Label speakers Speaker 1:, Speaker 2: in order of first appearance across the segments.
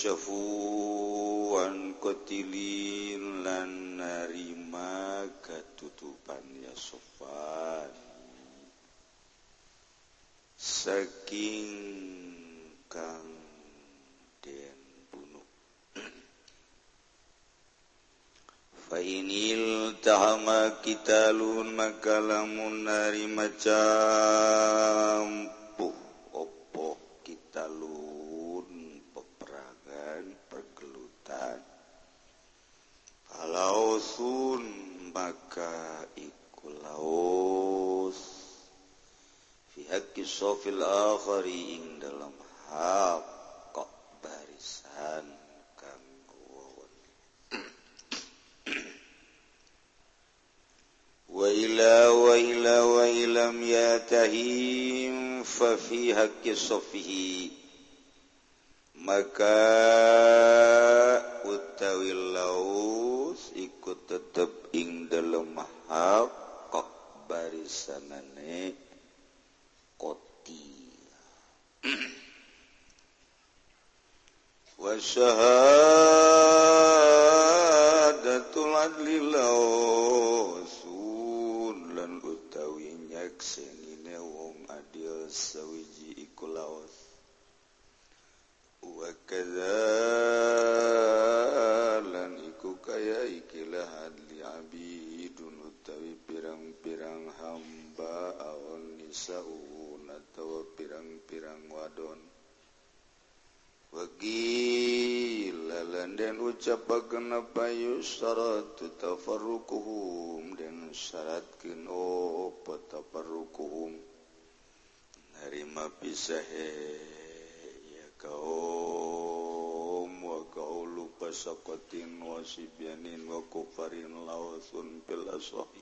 Speaker 1: kasyafuan kotilin lan narima ketutupan ya sofan. Saking kang den bunuh. Fainil tahama kitalun maka lamun narima campuh fil akhari ing dalam hak kok barisan kang wawon. Wa ila wa ila wa ilam yatahim fa fi haqqi safihi ucapakan payusratu tafarruquhum dan syaratkeun opo tafarruquhum narima pisahe ya kaum wa qaulu pasaqatin wa sibyanin wa kufarin lawasun fil aswahi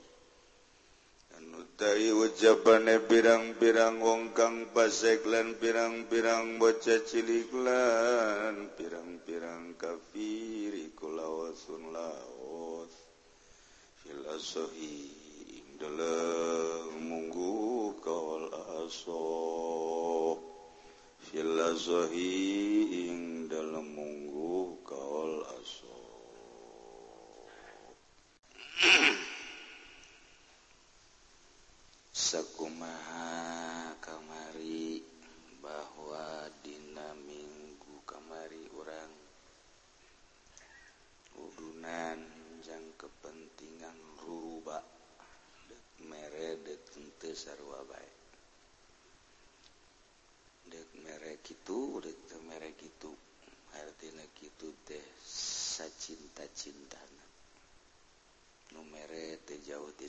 Speaker 1: Anutai ucapane pirang-pirang wong kang pasek lan pirang-pirang bocah cilik lan pirang زهيد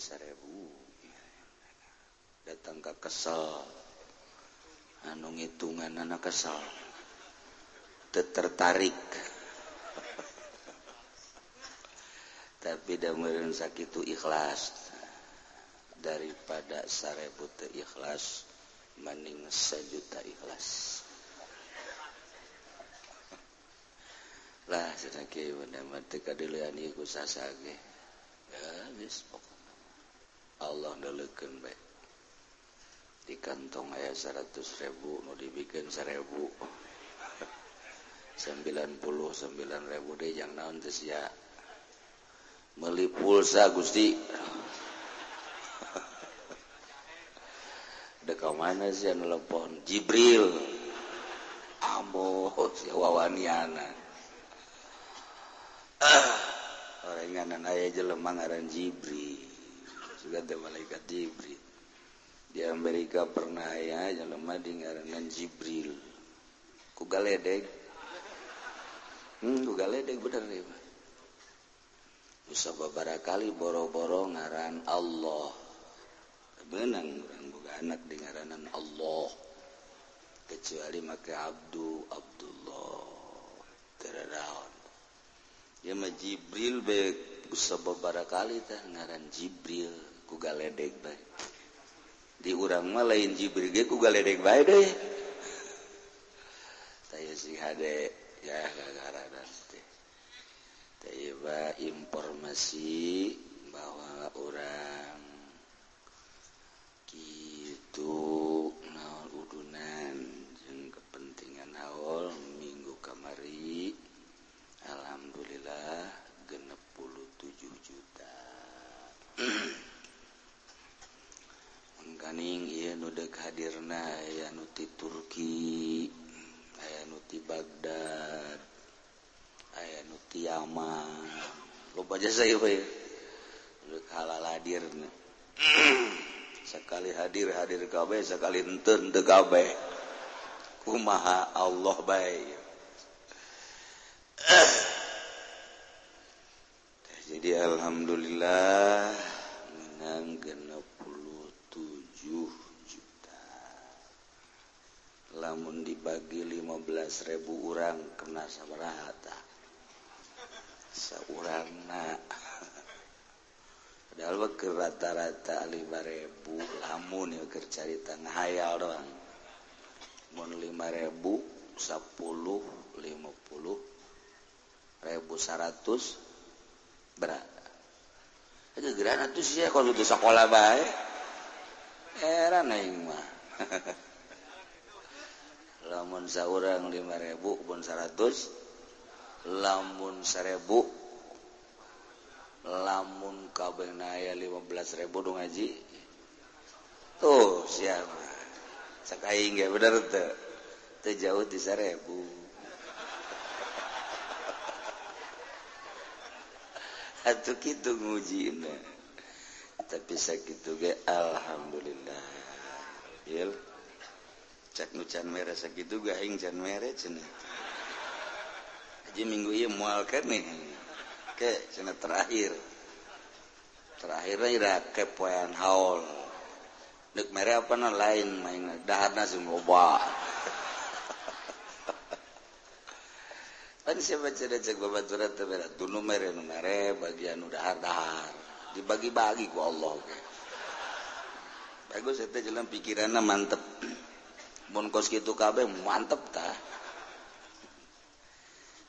Speaker 1: seribu. Datang ke kesel. Anu ngitungan anak kesel. Tertarik. Tapi damerun sakit itu ikhlas. Daripada seribu ikhlas maning sejuta ikhlas. Lah sedang kieu benda mati kadilian ikut sasage. Ya pokok. dibikin baik di kantong aya 100.000 nu dibikin 1000 99.000 deh jangan naon teh sia. Meuli pulsa Gusti. Deka mana sih anu telepon Jibril. Ambo si wawaniana. Ah, orang aya jelema ngaran Jibril. juga malaikat Jibril. Di Amerika pernah ya jelema di ngaranan Jibril. Ku galedeg hmm ku galedeg bener ya bisa beberapa kali boro-boro ngaran Allah. Benang orang boga anak di ngaranan Allah. Kecuali make Abdu Abdullah. Teradaon ya mah Jibril baik beberapa kali teh ngaran Jibril. kugaledek baik di urang mah lain jibril ge kugaledek baik deh. Saya si hade ya gagaranan teh. Taya informasi bahwa orang gitu saning ia nudeg hadirna aya nuti Turki aya nuti Baghdad aya nuti Yaman. Lupa jasa ieu ya nudeg halal hadirna. Sekali hadir hadir kabeh sekali enten henteu kabeh kumaha Allah bae. Jadi alhamdulillah menang lamun dibagi 15.000 orang kena sabarahata. Seorang padahal ke rata-rata 5.000 lamun ya cerita ngahayal doang. Mun 5.000 10 50 ribu 100 berat itu gerana tuh sih kalau itu sekolah baik heran mah. lamun saurang 5000 pun 100 lamun 1000 lamun kabenaya 15.000 dong ngaji. Tuh siapa sakai nggak bener tuh tuh jauh di 1000 atau gitu nguji tapi sakit juga alhamdulillah. Yel. cek nucan mere segitu gahing can mere cina aja minggu iya mual kan nih. Ke cina terakhir. Terakhirnya ira kepoyan haul. Dek mere apa na lain main daharna sing loba kan siapa cina cek turat tebera dulu mere nu mere bagian dahar dahar dibagi-bagi ku Allah. Bagus itu jalan pikirannya mantep. kos gitu kabeh manteptah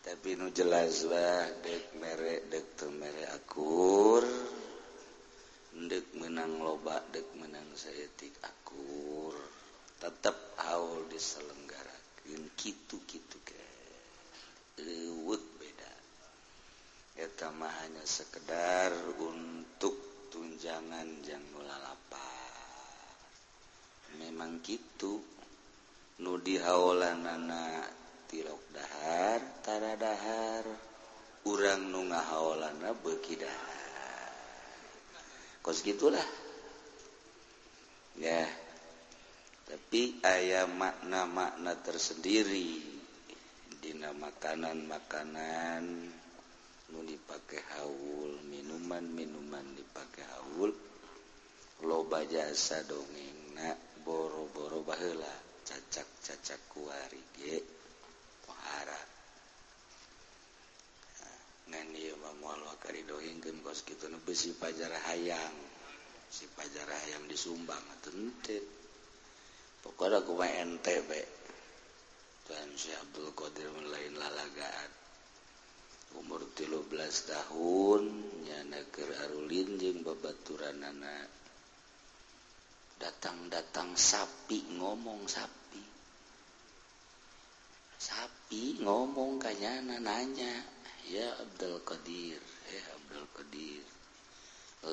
Speaker 1: tapi nu jelaslah dek merek dek mere merekur dek menang lobak dek menang sayatik akur. Tetap haul diselenggarakan gitu gitu ke lewut beda. Eta mah hanya sekedar untuk tunjangan jangan lapar memang gitu nudi halan tilok dahar dahartara dahar. Urang nu nga beuki dahar. Kos gitulah. Ya. Tapi aya makna-makna tersendiri. Dina makanan-makanan nu dipakai haul minuman-minuman dipakai haul. Loba jasa dongeng boro-boro bahela cacak-cacak kuarige penghara besi pajar hayang. Si pajar hayang disumbang pokoknya aku NTB Tuhan Syekh Abdul Qadir lain lalagaan umur 13 tahun nyana kerarulin jeung babaturan anak datang-datang sapi ngomong sapi. Sapi ngomong kayaknya nanya ya Abdul Qadir ya Abdul Qadir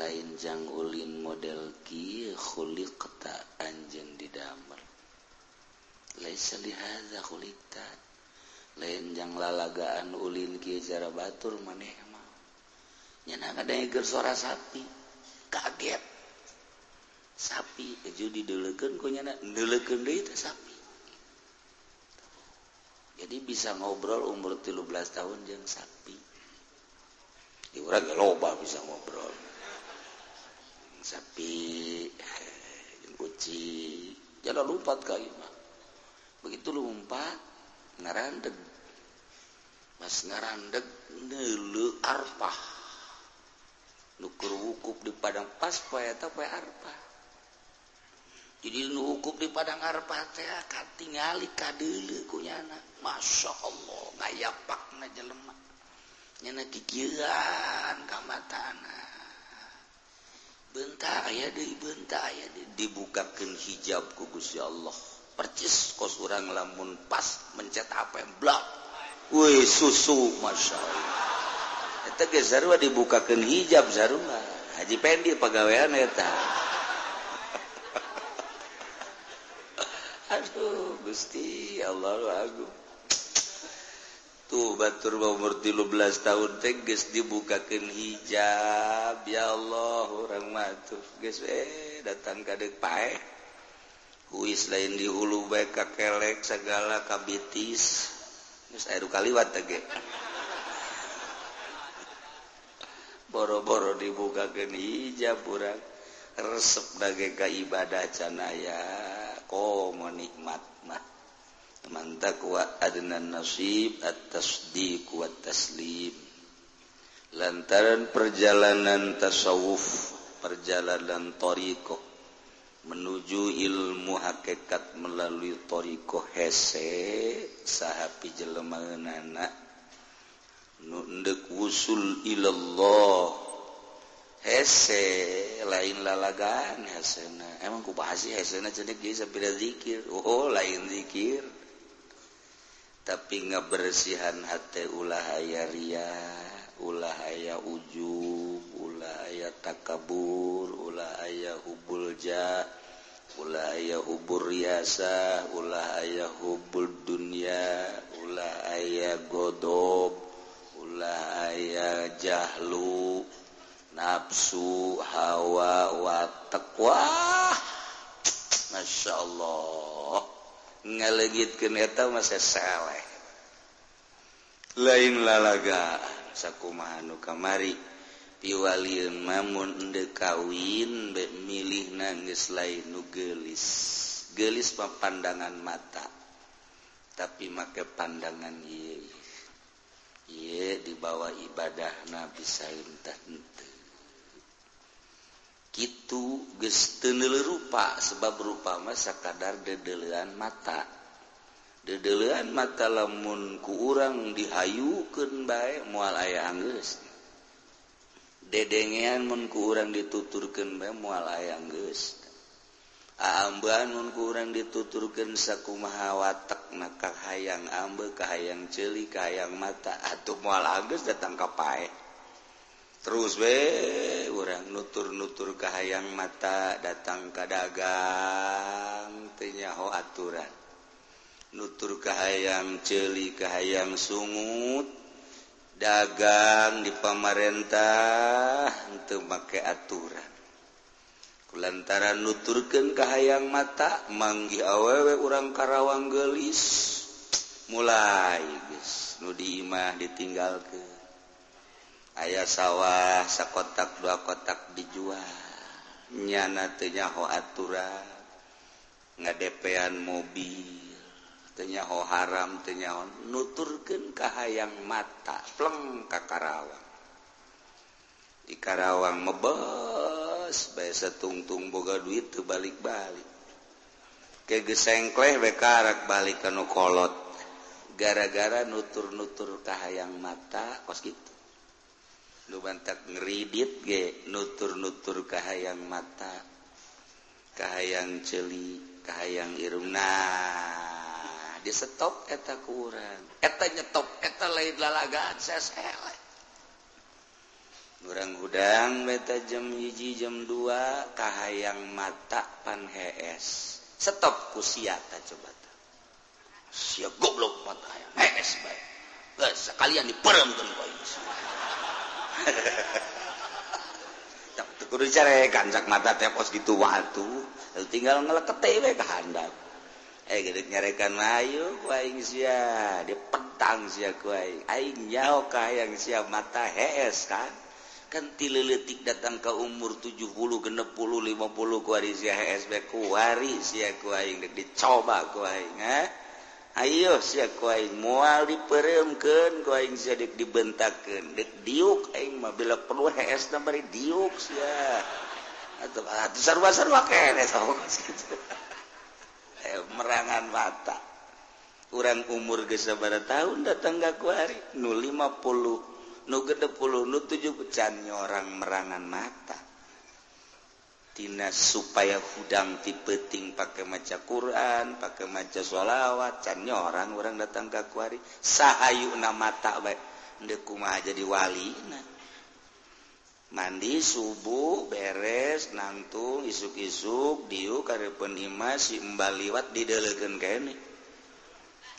Speaker 1: lain jang ulin model kieu khuliqta anjeun didamer laisa lihaza khuliqta. Lain jang lalagaan ulin kieu cara batur maneh mah. Nyana kada eger suara sapi. Kaget. sapi. Eh, Judi sapi. Jadi bisa ngobrol umur 13 tahun yang sapi. Di loba bisa ngobrol. Sapi eh, kuci. Jalan lumpat kalimah begitu lumpat ngarandeg. Mas ngarandeg nelu arpah. Nukur wukup di padang pas poeta poe arpah. jadi nuhukup di Padang Arpat teh akan tingali kadele kunyana. Masya Allah ngayapak na jelema. Nyana kikiran kamatana. Bentak aya deui bentak aya dibukakeun hijab ku Gusti Allah. Percis kos urang lamun pas mencet apa blak. Wih susu Masya Allah. Eta ge sarua dibukakeun hijab zaruma Haji Pendi pagawean eta. Aduh Gusti Allah Agung. Tuh Batur umur 12 tahun teges dibukakan hijab. Ya Allah orang matuh guys eh datang kadek pae huis lain di hulu baik kakelek segala kabitis terus air kaliwat tege boro-boro dibukakan hijab kurang resep dage ka ibadah canaya. hako menikmat mah mantak wa adnan nasib atas di kuat taslim. Lantaran perjalanan tasawuf perjalanan toriko menuju ilmu hakikat melalui toriko hese sahapi jelemah anak nundek wusul ilallah. hese lain lalagan hesena. Emang ku bahasi hesena cedik jadi sepira zikir. Oh lain zikir. Tapi ngebersihan hati ulah aya ria ulah aya ujub ulah aya takabur ulah aya hubul ja ulah aya hubur riasa ulah aya hubul dunia ulah aya godob ulah aya jahlu. nafsu Hawa wawa Masya Allah. Ngalegit keneta saleh lain lalaga sakumahanu kamari. Piwaliun mamun de kawin be milih nangis lain nugelis gelis. Pandangan mata. Tapi make pandangan ye ye dibawa ibadah nabi salim tante itu gestenel rupa sebab rupa masa kadar dedelean mata. Dedelean mata lamun ku urang dihayukeun bae moal aya anggeus dedengean mun ku urang dituturkeun bae moal aya anggeus aamban mun ku urang dituturkeun sakumaha watekna ka hayang ambe ka hayang ceuli ka hayang mata. Atuh moal anggeus datang ka pae. terus we orang nutur-nutur kahayang mata datang ke dagang tenyaho aturan. Nutur kahayam celi kahayam sungut dagang di pamarentah untuk pakai aturan. Kulantaran nuturkan kahayang mata manggi awewe orang Karawang gelis mulai guys nu diimah ditinggalkan ayah sawah sakotak dua kotak dijual. Nyananyaho aturan ngadepean mobil tenyaho haram tenyaon nuturken kahayang mata pleng ka Karawang. Di Karawang mebes biasa tungtung boga duit tuh balik-balik. Ke kegesengkleh bekarak balik kanu kolot gara-gara nutur-nutur kahayang mata kos gitu nubantak ngeridit ge nutur-nutur kahayang mata kahayang celi kahayang irung. Di stop eta kurang eta nyetop eta lain lalagaan saya sele. Kurang gudang beta jam hiji jam dua kahayang mata pan hees. Stop kusiata coba siap goblok mata hayang hees baik sekalian diperemkan kau ganjak mata tepos gitu waktu tinggal ngeleketwe kehandak eh gede nyarekan mayu kuaing sia. Di petang sia kuaing. Aing nyaho yang sia mata hees kan kan tileletik datang ke umur 70 60 50 kuari sia hees be kuari sia kuaing. Dicoba kuaing eh. Ayo siaing mual diperemken koing sedik dibentakken dek diukng bila perlu HS na diuk oh. merangan mata. Kurang umur gesabara tahun datang gaku hari nu 50 nu gede puluh nu 7 pecannya orang merangan mata. Tina supaya hudang tipeting pakai maca Quran pakai maca sholawat cannya orang orang datang ke kuari sahayu nama tak baik dekuma jadi wali nah. mandi subuh beres nangtung isuk-isuk diu karepun penima si mbak liwat didelekeun kene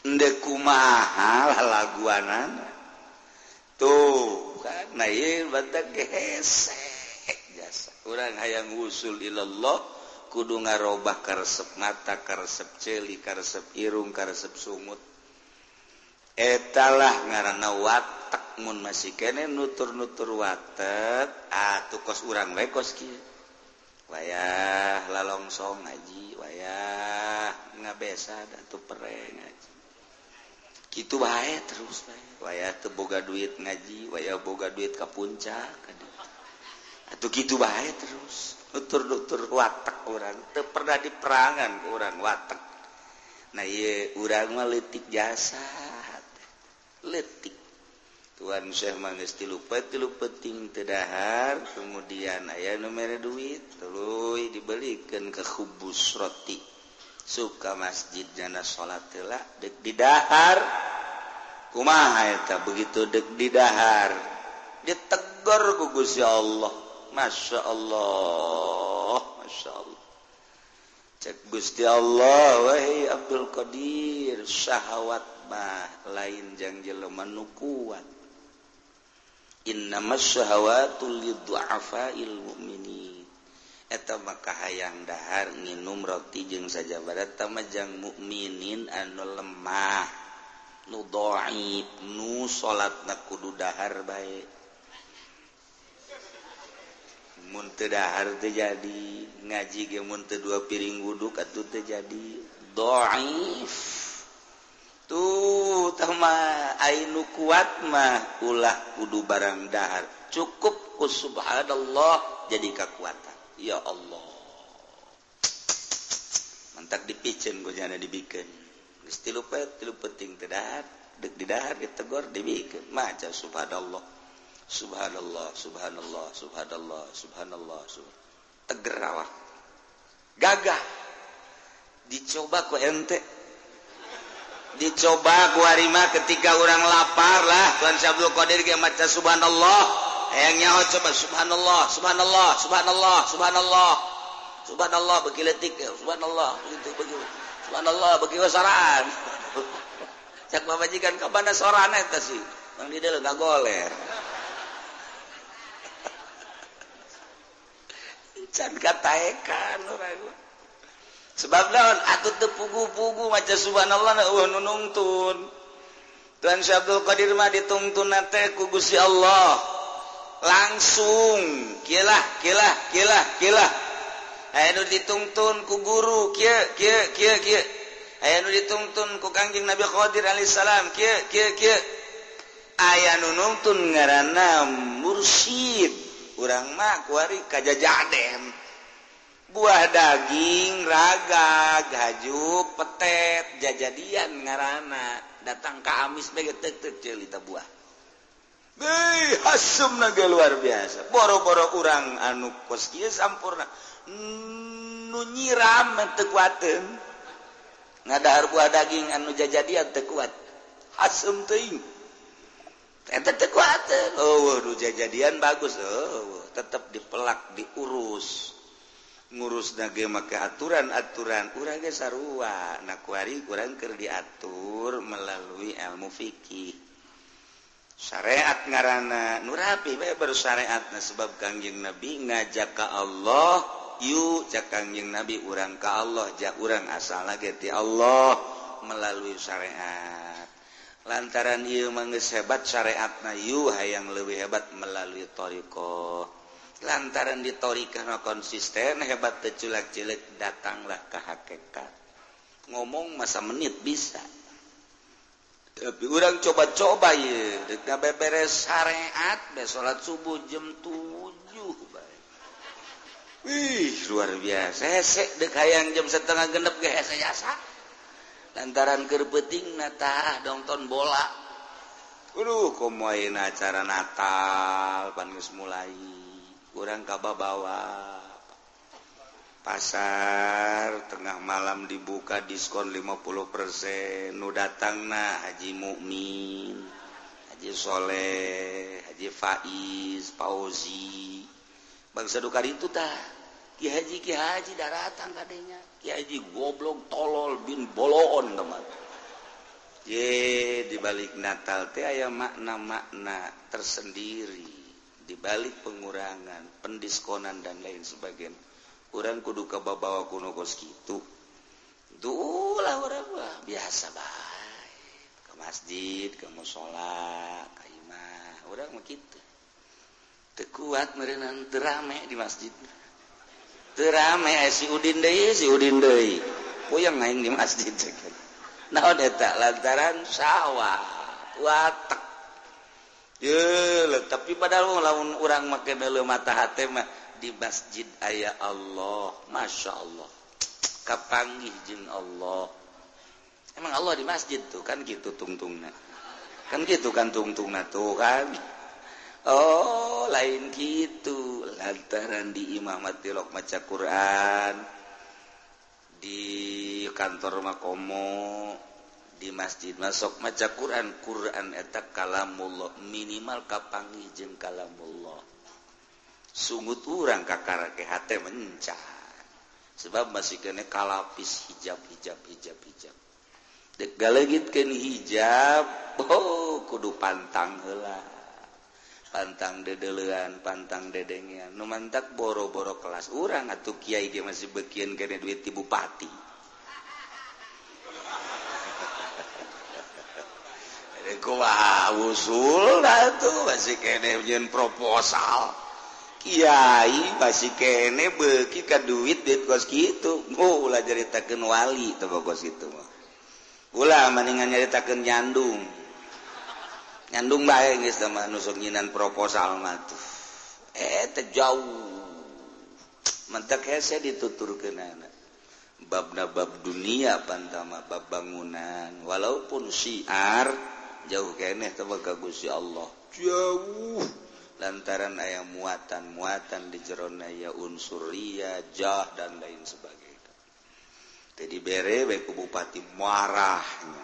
Speaker 1: ndek kumaha lalaguanan? Tuh kan nah ieu gesek. biasa kurang hayang usul ilallah kudu ngarobah karesep mata karesep celi karesep irung karesep sumut etalah ngaranna watak mun masih kene nutur-nutur watak. Ah, atuh kos urang wae kos kieu. Wayah lalongsong ngaji wayah ngabesa atuh pereng ngaji kitu wae terus wayah teu boga duit ngaji wayah boga duit ka puncak begitu baik terus. Nutur-nutur watak orang. Ter pernah diperangan orang watak. Nah urang orang letik jasa letik Tuhan Syekh Manggis tilu tilu penting tedahar kemudian ayah nomere duit tuluy dibelikan ke kubus roti. Suka masjid jana sholat telah dek didahar kumaha eta begitu dek didahar ditegor ku Gusti Allah. Masya Allah. Masya Allah. Cek Gusti Allah wahai Abdul Qadir syahwat mah lain yang jeleman nukuat eta maka hayang dahar nginum roti jeung saja barat tamajang mukminin anu lemah. Nu dhaif nu salatna kudu dahar bae. muntedahar terjadi ngaji ge munte dua piring wuduk atuh terjadi doif. Tuh tama ainu kuat mah ulah kudu barang dahar. Cukup ku subhanallah jadi kekuatan. Ya Allah. Mantak dipicen gue jana dibikin. Geus tilu tilu penting terdahar dek didahar ditegor dibikin. Maca subhanallah. Subhanallah Subhanallah Subhanallah Subhanallah tegerawak gagah. Dicoba ku ente. Dicoba ku harima ketika orang lapar lah. Tuhan Syabdul Qadir yang maca Subhanallah. Yang nyawa coba Subhanallah Subhanallah Subhanallah Subhanallah. Subhanallah bagi letik Subhanallah begitu bagi Subhanallah bagi wasaraan. Cak majikan kabana sorana eta sih. Bang didel gagoler can katakan sebab daun atau tepugu-pugu maca subhanallah uh, nunungtun. Tuhan Syekh Abdul Qadir mah dituntun teh ku Gusti Allah. Langsung. Kilah kilah kilah kilah aya nu dituntun ku guru. Kieu kieu kieu kieu aya nu dituntun ku Kangjeng Nabi Qadir alaihissalam kieu kieu kieu aya nu nuntun ngaranna mursyid. urang makwari kajjadem buah daging raga gaju petet jajadian ngarana. Datang ke amis begeteta buah. Hasum naga luar biasa. Boro-boro kurang anu koski sampurna. Nu nyiram tekuaten ngadahar buah daging anu jajadian tekuat hasum teing Oh, oh jadian bagus. Oh, oh, oh. tetap dipelak diurus. Ngurus nage maka aturan-aturan kurangnya sarua. Nakwari kurang ker diatur melalui ilmu fikih. Syariat ngarana nurapi baru syariat sebab Kangjeng Nabi ngajak ke Allah yu jak Kangjeng Nabi urang ke Allah jak urang asal lagi ti Allah melalui syariat lantaran ia manges hebat syariat nayu yang lebih hebat melalui Toriko. Lantaran ditori karena konsisten hebat teculak-cilek datanglah ke hakikat ngomong masa menit bisa. Tapi orang coba-coba ya deka beberes syariat be salat subuh jam 7 baik wih luar biasa. Sesek dek hayang jam setengah genep ge hese lantaran gerbeting nata dongton bola. Uduh komoin acara Natal panus mulai. Kurang kaba bawa pasar tengah malam dibuka diskon 50% nu datang nah Haji Mukmin Haji Soleh Haji Faiz Fauzi. Bangsa dukar itu tah. Ki Haji Ki Haji datang kadenya Kiaji goblok tolol bin boloon teman. Ye dibalik Natal teh aya makna-makna tersendiri dibalik pengurangan, pendiskonan dan lain sebagainya. Kurang kudu ke bawa kuno kos gitu. Dulah orang lah biasa baik. Ke masjid, ke musola, ke imah, orang begitu. Tekuat merenang terame di masjid. rame si Udin deui si Udin deui. Kuyang aing di masjid nah udah tak lantaran sawah watak. Ye, tapi padahal laun orang make belu mata hati mah di masjid ayah Allah, masya Allah, kapanggih jin Allah. Emang Allah di masjid tuh kan gitu tungtungna, kan gitu kan tungtungna tuh kan. Oh lain gitu. Lantaran di Imamat tilok maca Quran di kantor Makomo di masjid masuk maca Quran. Quran eta kalamullah. Minimal kapangi jeung kalamullah. Sungut urang kakara ke hate mencah. Sebab masih kena kalapis hijab hijab hijab hijab. Dek galagitkeun hijab oh kudu pantang heula pantang dedelean pantang dedenya numantak boro-boro kelas. Urang atau Kyai dia masih bekian karena duit di bupati. Kuah usul tuh. Masih kene proposal. Kiai masih kene beki ka duit duit kos gitu mau ulah ceritakan wali tuh kos itu mah. Ulah mendingan nyaritakan nyandung. nyandung baik guys sama nusuk nyinan proposal mah tuh. Eh terjauh mentek hese ditutur ke nana babna bab dunia pantama bab bangunan. Walaupun syiar jauh kene tebak ka Gusti Allah. Jauh. Lantaran ayam muatan-muatan di jerona ya unsur ria, jah dan lain sebagainya. Jadi bere baik bupati marahnya.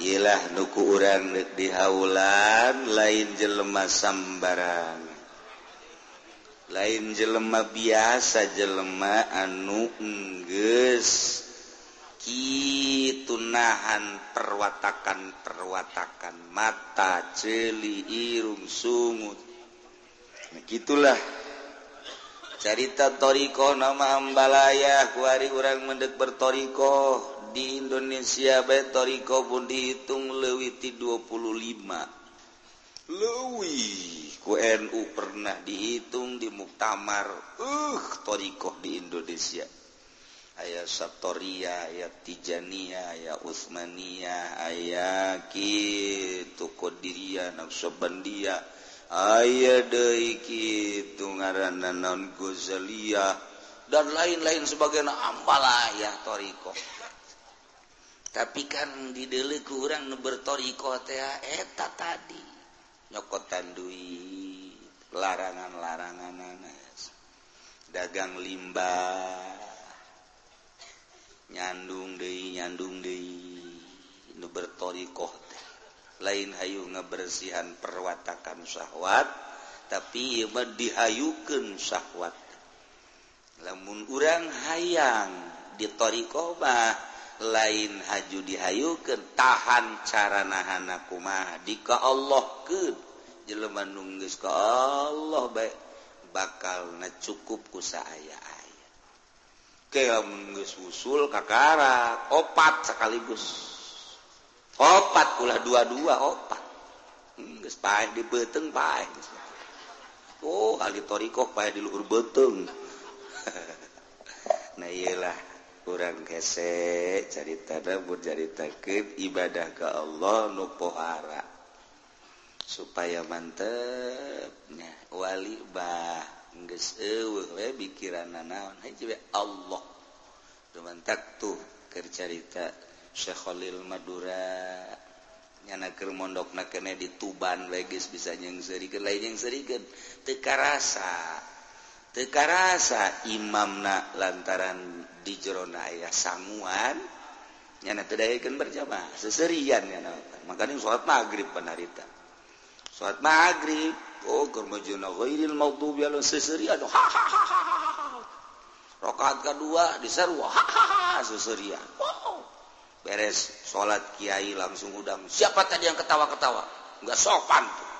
Speaker 1: Ilah nuku urang di haulan lain jelema sambarang lain jelema biasa jelema anu enggeus. Gitu nahan perwatakan perwatakan mata celi irung sungut. Nah, gitulah. Carita toriko nama ambalaya kuari urang mendek bertoriko. di Indonesia baik toriko pun dihitung Lewiti ti 25 lima. ku NU pernah dihitung di muktamar. Uh toriko di Indonesia. Ayah Satoria, ayah Tijania, ayah Utsmania, ayah Kitu Qadiria, Naksabandia, ayah deui kitu ngaranna non Ghazaliyah. Dan lain-lain sebagainya ampalah ya toriko tapi kan didelik kurang bertorikotea ah, eta tadi. Nyokotan duit larangan-larangan nanas dagang limbah nyandung Dei nyandung Dei nu bertorikoh teh. Lain hayu ngebersihan perwatakan syahwat tapi ieu dihayukeun syahwat. Lamun urang hayang ditorikoh mah lain haju dihayukan tahan cara nahanakuma jika Allah ke jeleman nunggis ke Allah baik bakal na cukup kusa aya. Aya kayak usul kakara opat sekaligus. Opat ulah dua-dua opat. Nunggis paeh di beteng paeh. Oh kali torikoh paeh di luhur beteng nah iyalah kurang gesek cerita nabur carita ke ibadah ke Allah nupohara supaya mantepnya. Wali bah geus eueuh we pikiranna naon. Haji we Allah. Dumantak tuh keur carita Syekh Khalil Madura. Nyana keur mondokna kene di Tuban we geus bisa nyengseurikeun lain nyengseurikeun teu karasa. tekarasa imamna lantaran di jerona ayah sanguan nyana tedayakeun berjamaah seserian nyana. Makanya sholat maghrib panarita sholat maghrib oh keur mejuna ghairil maghdubi alaihim seserian. Ha ha ha rakaat kedua diseru ha ha ha seserian. Wow. beres sholat kiai langsung udang. Siapa tadi yang ketawa-ketawa? Nggak sopan tuh.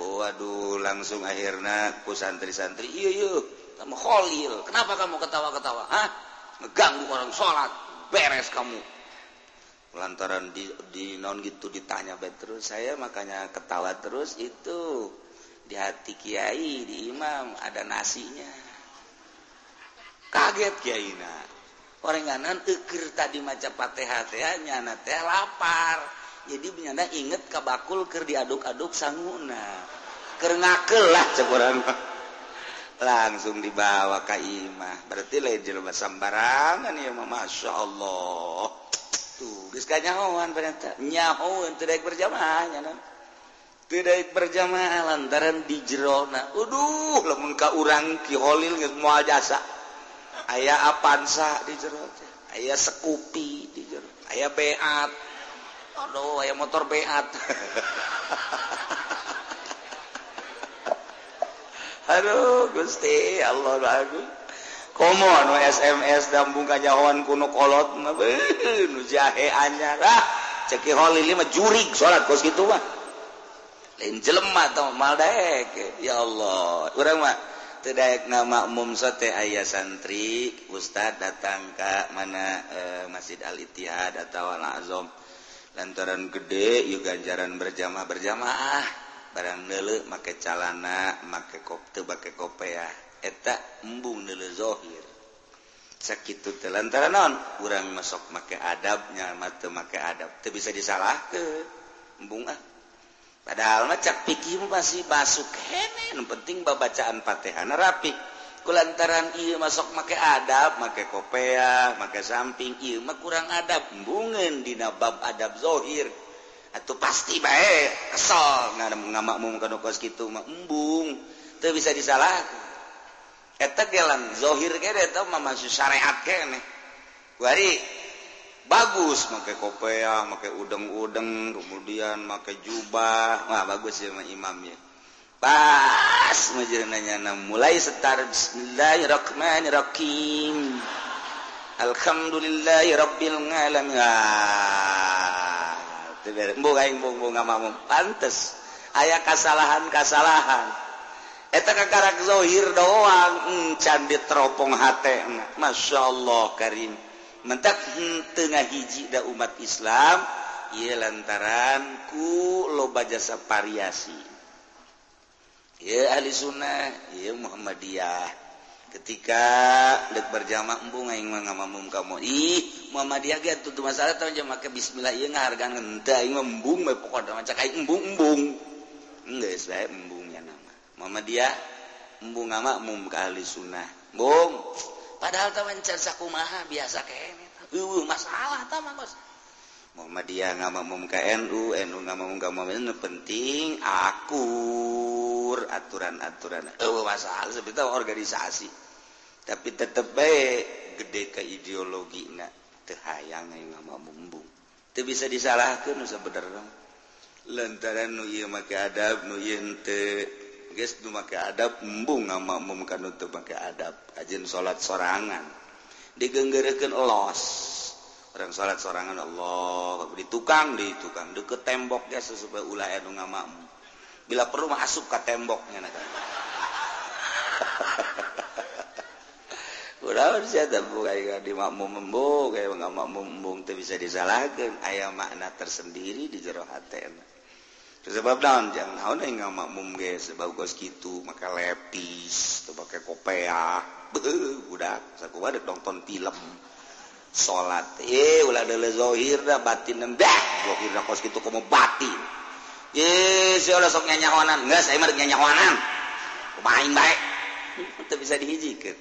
Speaker 1: Oh, Waduh langsung akhirnya ku santri-santri iya iya. Kamu kholil. Kenapa kamu ketawa-ketawa? Ah ngeganggu orang sholat. Beres kamu. Lantaran di, di non gitu ditanya bet terus saya makanya ketawa terus itu. Di hati kiai di imam ada nasinya. Kaget kiai na orang nganan tadi maca fatihah teh nyana teh lapar. jadi menyanda inget kabakul ker diaduk-aduk sanguna lah cepuran langsung dibawa ke imah. Berarti lain jelema sembarangan ya masya Allah. Tuh geus kanyahoan ternyata. Nyahoan tidak berjamaah nyana tidak berjamaah lantaran di jerona uduh lamun ka urang ki Holil geus moal jasa. Aya apansa di jero aya Sekupi di jero. Aya Beat. Aduh, aya motor beat. Aduh, Gusti, Allah lagu Komo anu SMS dambung kajawan kuno kolot mah nu jahe anyar. Ah, ceki holili mah jurig salat kos kitu mah. Lain jelema tah mal daek. Ya Allah, urang mah teu daek ngamakmum teh aya santri, ustad datang ka mana e, Masjid Al Ittihad atawa Al Azam. lantaran gede yuk ganjaran berjamaah berjamaah. Barang nele make calana make kopte pakai kopea eta embung nele zohir. Sakit te lantaran non kurang masuk make adabnya mata make adab. Itu bisa disalah ke embung ah. Padahal mah cak pikimu masih basuk henen. Penting babacaan patehana rapi. kulantaran I masuk make adab make kopea make samping Imah kurang adab. Bungen dinabab adab dzohir atau pasti baik kesol ngamakmu kos gitu embung. Itu bisa disalahkan. Eta gelang zohir kere mah mama syariat kene wari bagus. Make kopea make udeng-udeng kemudian make jubah. Wah bagus ya imamnya. pas menanya mulai setar Bismillahirrahmanirrahim. Alhamdulillahirabbil alamin. Ah, Pantes aya kasalahan-kasalahan. Eta kakarek zahir doang hmm, encan teropong hate. Masya Allah Karim. Mentak tengah hiji da umat Islam ia lantaran ku loba jasa variasi ya ahli sunnah. Ya Muhammadiyah. Ketika lek berjamaah embung aing mah ngamamum kamu. Ih Muhammadiyah ge atuh masalah tah jamaah ke bismillah. Ieu ngahargaan henteu aing mah embung mah pokona maca aing embung embung geus bae embungnya nama. Muhammadiyah embung ngamakmum ka ahli sunnah. Embung padahal tah mencar sakumaha biasa kene eueuh masalah tah mah Bos. Muhammadiyah nggak mamum ke NU, NU nggak mamum ke Muhammadiyah, penting akur aturan-aturan. Eh, masalah sebetulnya organisasi. Tapi tetap baik gede ke ideologi nak tehayang yang nggak mumbung. Itu bisa disalahkan sebenarnya. Lantaran nu iya make adab, nu iya ente geus nu make adab embung nggak mamum kan untuk make adab. Ajen sholat sorangan digenggerekan los orang salat sorangan Allah di tukang di tukang. Deket tembok ya supaya ulah anu ngamamu bila perlu masuk ke temboknya nak Kurang siapa bukan di makmum membung, kayak nggak makmum membung itu bisa disalahkan. Ayah makna tersendiri di jero hati. Sebab daun jangan naon yang nggak makmum guys, sebab gos gitu maka lepis, tuh pakai kopea, budak, saya kuat nonton film. salat e eh, ulah batin nembah zohirna kos kitu batin. Ye si ulah sok nyanyahonan. Enggak saya mah nyanyahonan. Main baik teu bisa dihijikeun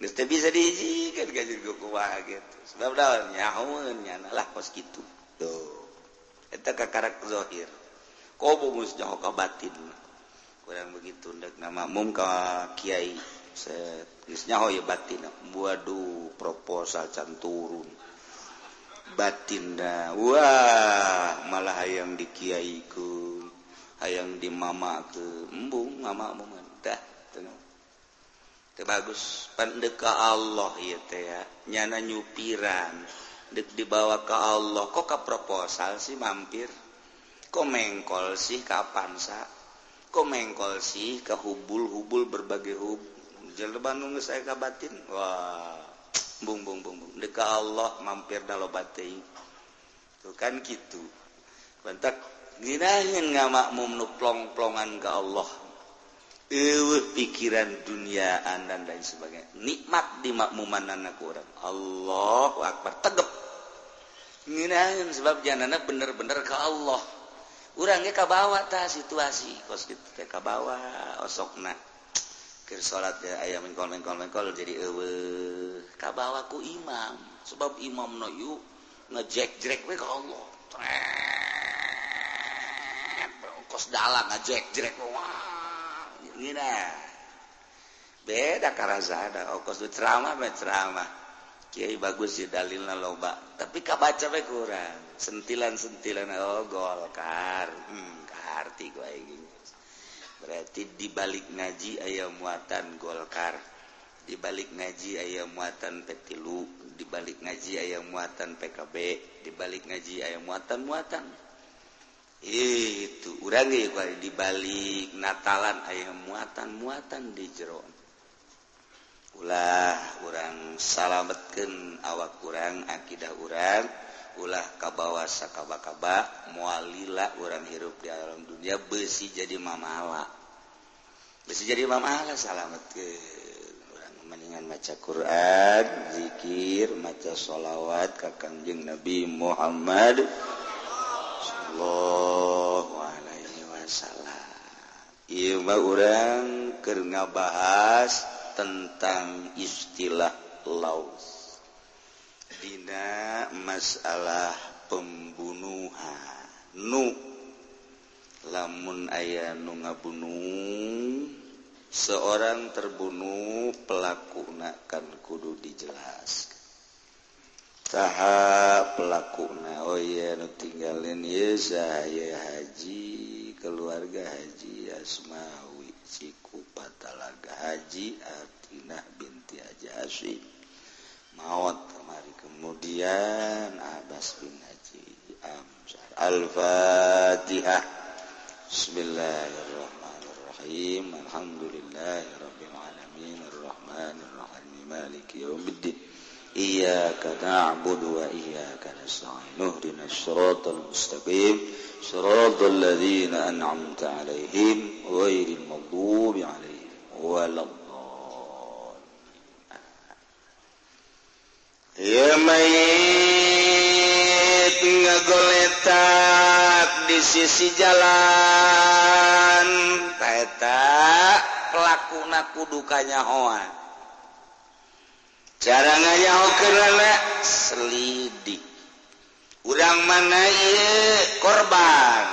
Speaker 1: geus teu bisa dihijikeun gajir kumaha gitu. Sebab nyahoeun nyana lah kos kitu. Tuh. Eta kakarak zohir. Kobo mus jauh ka batin. Kurang begitu nama mum ka kiai. setnyahoy batin waduh proposal can turun batinda Wah malah hayang di Kyaiku ayaang di mama ke embung mama mementah bagus. Pendeka Allah ya ya. Nyana nyupiran. Dek dibawa ke Allah. Kok ke proposal sih mampir? Kok mengkol sih kapan sa kok mengkol sih ke hubul-hubul berbagai hubul Bandung saya ka batin Wah bungbung-bungbung deka Allah mampir kalau batin tuh kan gitu. Bentak ginahin nggak makmum nu plong-plongan ke Allah? Pikiran duniaan dan lain sebagainya. Nikmat di makmuman anak kurang Allah Akbar tegep. Nginahin sebab janana bener-bener ke Allah. Urangnya kabawa ta situasi. Kos gitu kabawa osokna. kir salat aya mengkol-mengkol jadi kabawaku imam sebab imam noyu ngejek jrek we ke Allah kos dalang ngejek-jek gini beda karasada oh kos ceramah me ceramah kiai bagus sih dalilna loba tapi kabaca we kurang sentilan-sentilan oh golkar hmm kaharti gue berarti dibalik ngaji ayam muatan Golkar dibalik ngaji ayam muatan petilu dibalik ngaji ayam muatan PKB dibalik ngaji ayam muatan muatan itu urang dibalik Natalan ayam muatan muatan di Jeron ulah orang salametkan awak kurang akidah urang. ulah kabawa sakaba-kaba mualila orang hirup di alam dunia besi jadi mamala besi jadi mamala salamet ke orang mendingan maca Quran zikir maca sholawat ka kangjeng Nabi Muhammad sallallahu alaihi wasallam. Ieu mah urang keur ngabahas tentang istilah laus. Dina masalah pembunuhan. Nu. Lamun ayah nu ngabunuh seorang terbunuh pelaku nakan kudu dijelaskan saha pelaku na oh iya nu tinggalin ya saya haji keluarga haji asmawi siku patalaga haji atinah binti aja asyik maut kemari kemudian Abbas bin Haji Al-Fatihah Bismillahirrahmanirrahim Alhamdulillahirabbil alamin arrahmanirrahim maliki yaumiddin إياك نعبد وإياك نستعين اهدنا الصراط المستقيم صراط الذين أنعمت عليهم غير المغضوب عليهم ولا الضالين goletak di sisi jalan. Tak pelaku kudukanya Hoan caranya selidi urang mana korban.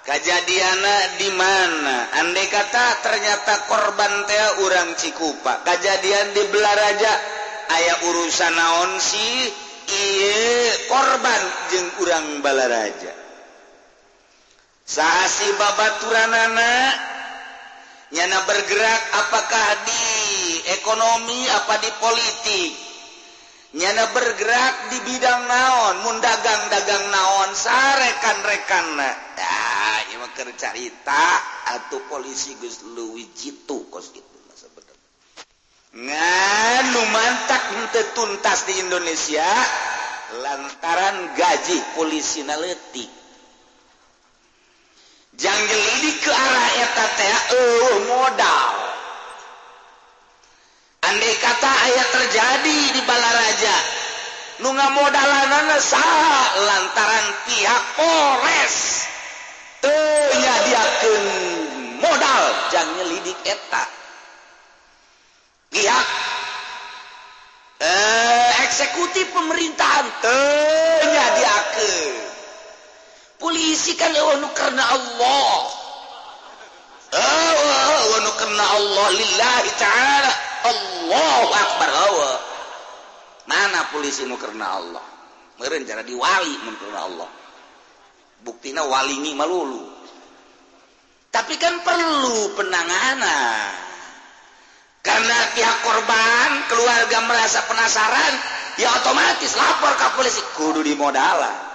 Speaker 1: Kejadian di mana? Andai kata ternyata korban T urang Cikupa. Kejadian di Belaraja ayaah urusan naon sih? Korban jeung urang balaraja saasi babaturanana nyana bergerak apakah di ekonomi apa di politik? Nyana bergerak di bidang naon? Mundagang dagang naon? Sarekan rekana ya, carita atau polisi Gus Luwi Citu kos gitu nga lumantak henteu tuntas di Indonesia lantaran gaji polisi naletik. Jangan ini ke arah eta teh eueuh modal. Andai kata aya terjadi di Balaraja nu ngamodalanana saha lantaran pihak Polres. Teu nyadiakeun modal jangan ngelidik eta. pihak eh, eksekutif pemerintahan tenya diake polisi kan wanu karena Allah. Eh, wanu karena Allah. Lillahi ta'ala. Allah Akbar awa mana polisi nu karena Allah? Meren cara diwali mun karena Allah. Wali ini malulu. Tapi kan perlu penanganan. karena pihak korban keluarga merasa penasaran ya otomatis lapor ke polisi. Kudu di modala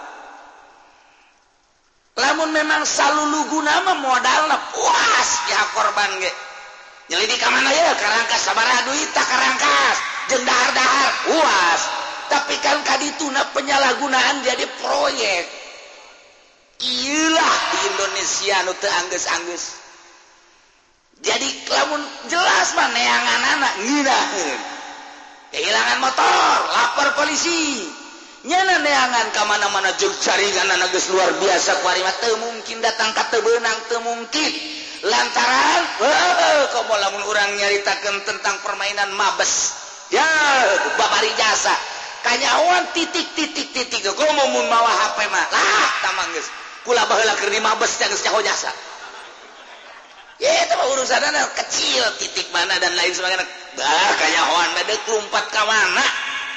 Speaker 1: lamun memang selalu guna modalnya puas pihak korban ge. Nyelidik ke mana ya? Karangkas sabaraha duit tak karangkas. Jeung dahar-dahar puas. Tapi kan kadituna penyalahgunaan jadi proyek. Iyalah di Indonesia nu teu anggeus-anggeus jadi lamun jelas mah neangan anak ngirahin kehilangan motor lapor polisi. Nyana neangan kemana-mana jog jaringan anak geus luar biasa kuari mah teu mungkin datang ka teu beunang teu mungkin. Lantaran heuh komo lamun urang nyaritakeun tentang permainan mabes. Ya babari jasa. Kanyawan titik titik titik komo mun mawa HP mah. Lah tamang geus. Kula baheula keur di mabes geus nyaho jasa. itu urusan kecil titik mana dan lain sebagainya. Bah kanyawan beda kelumpat kawana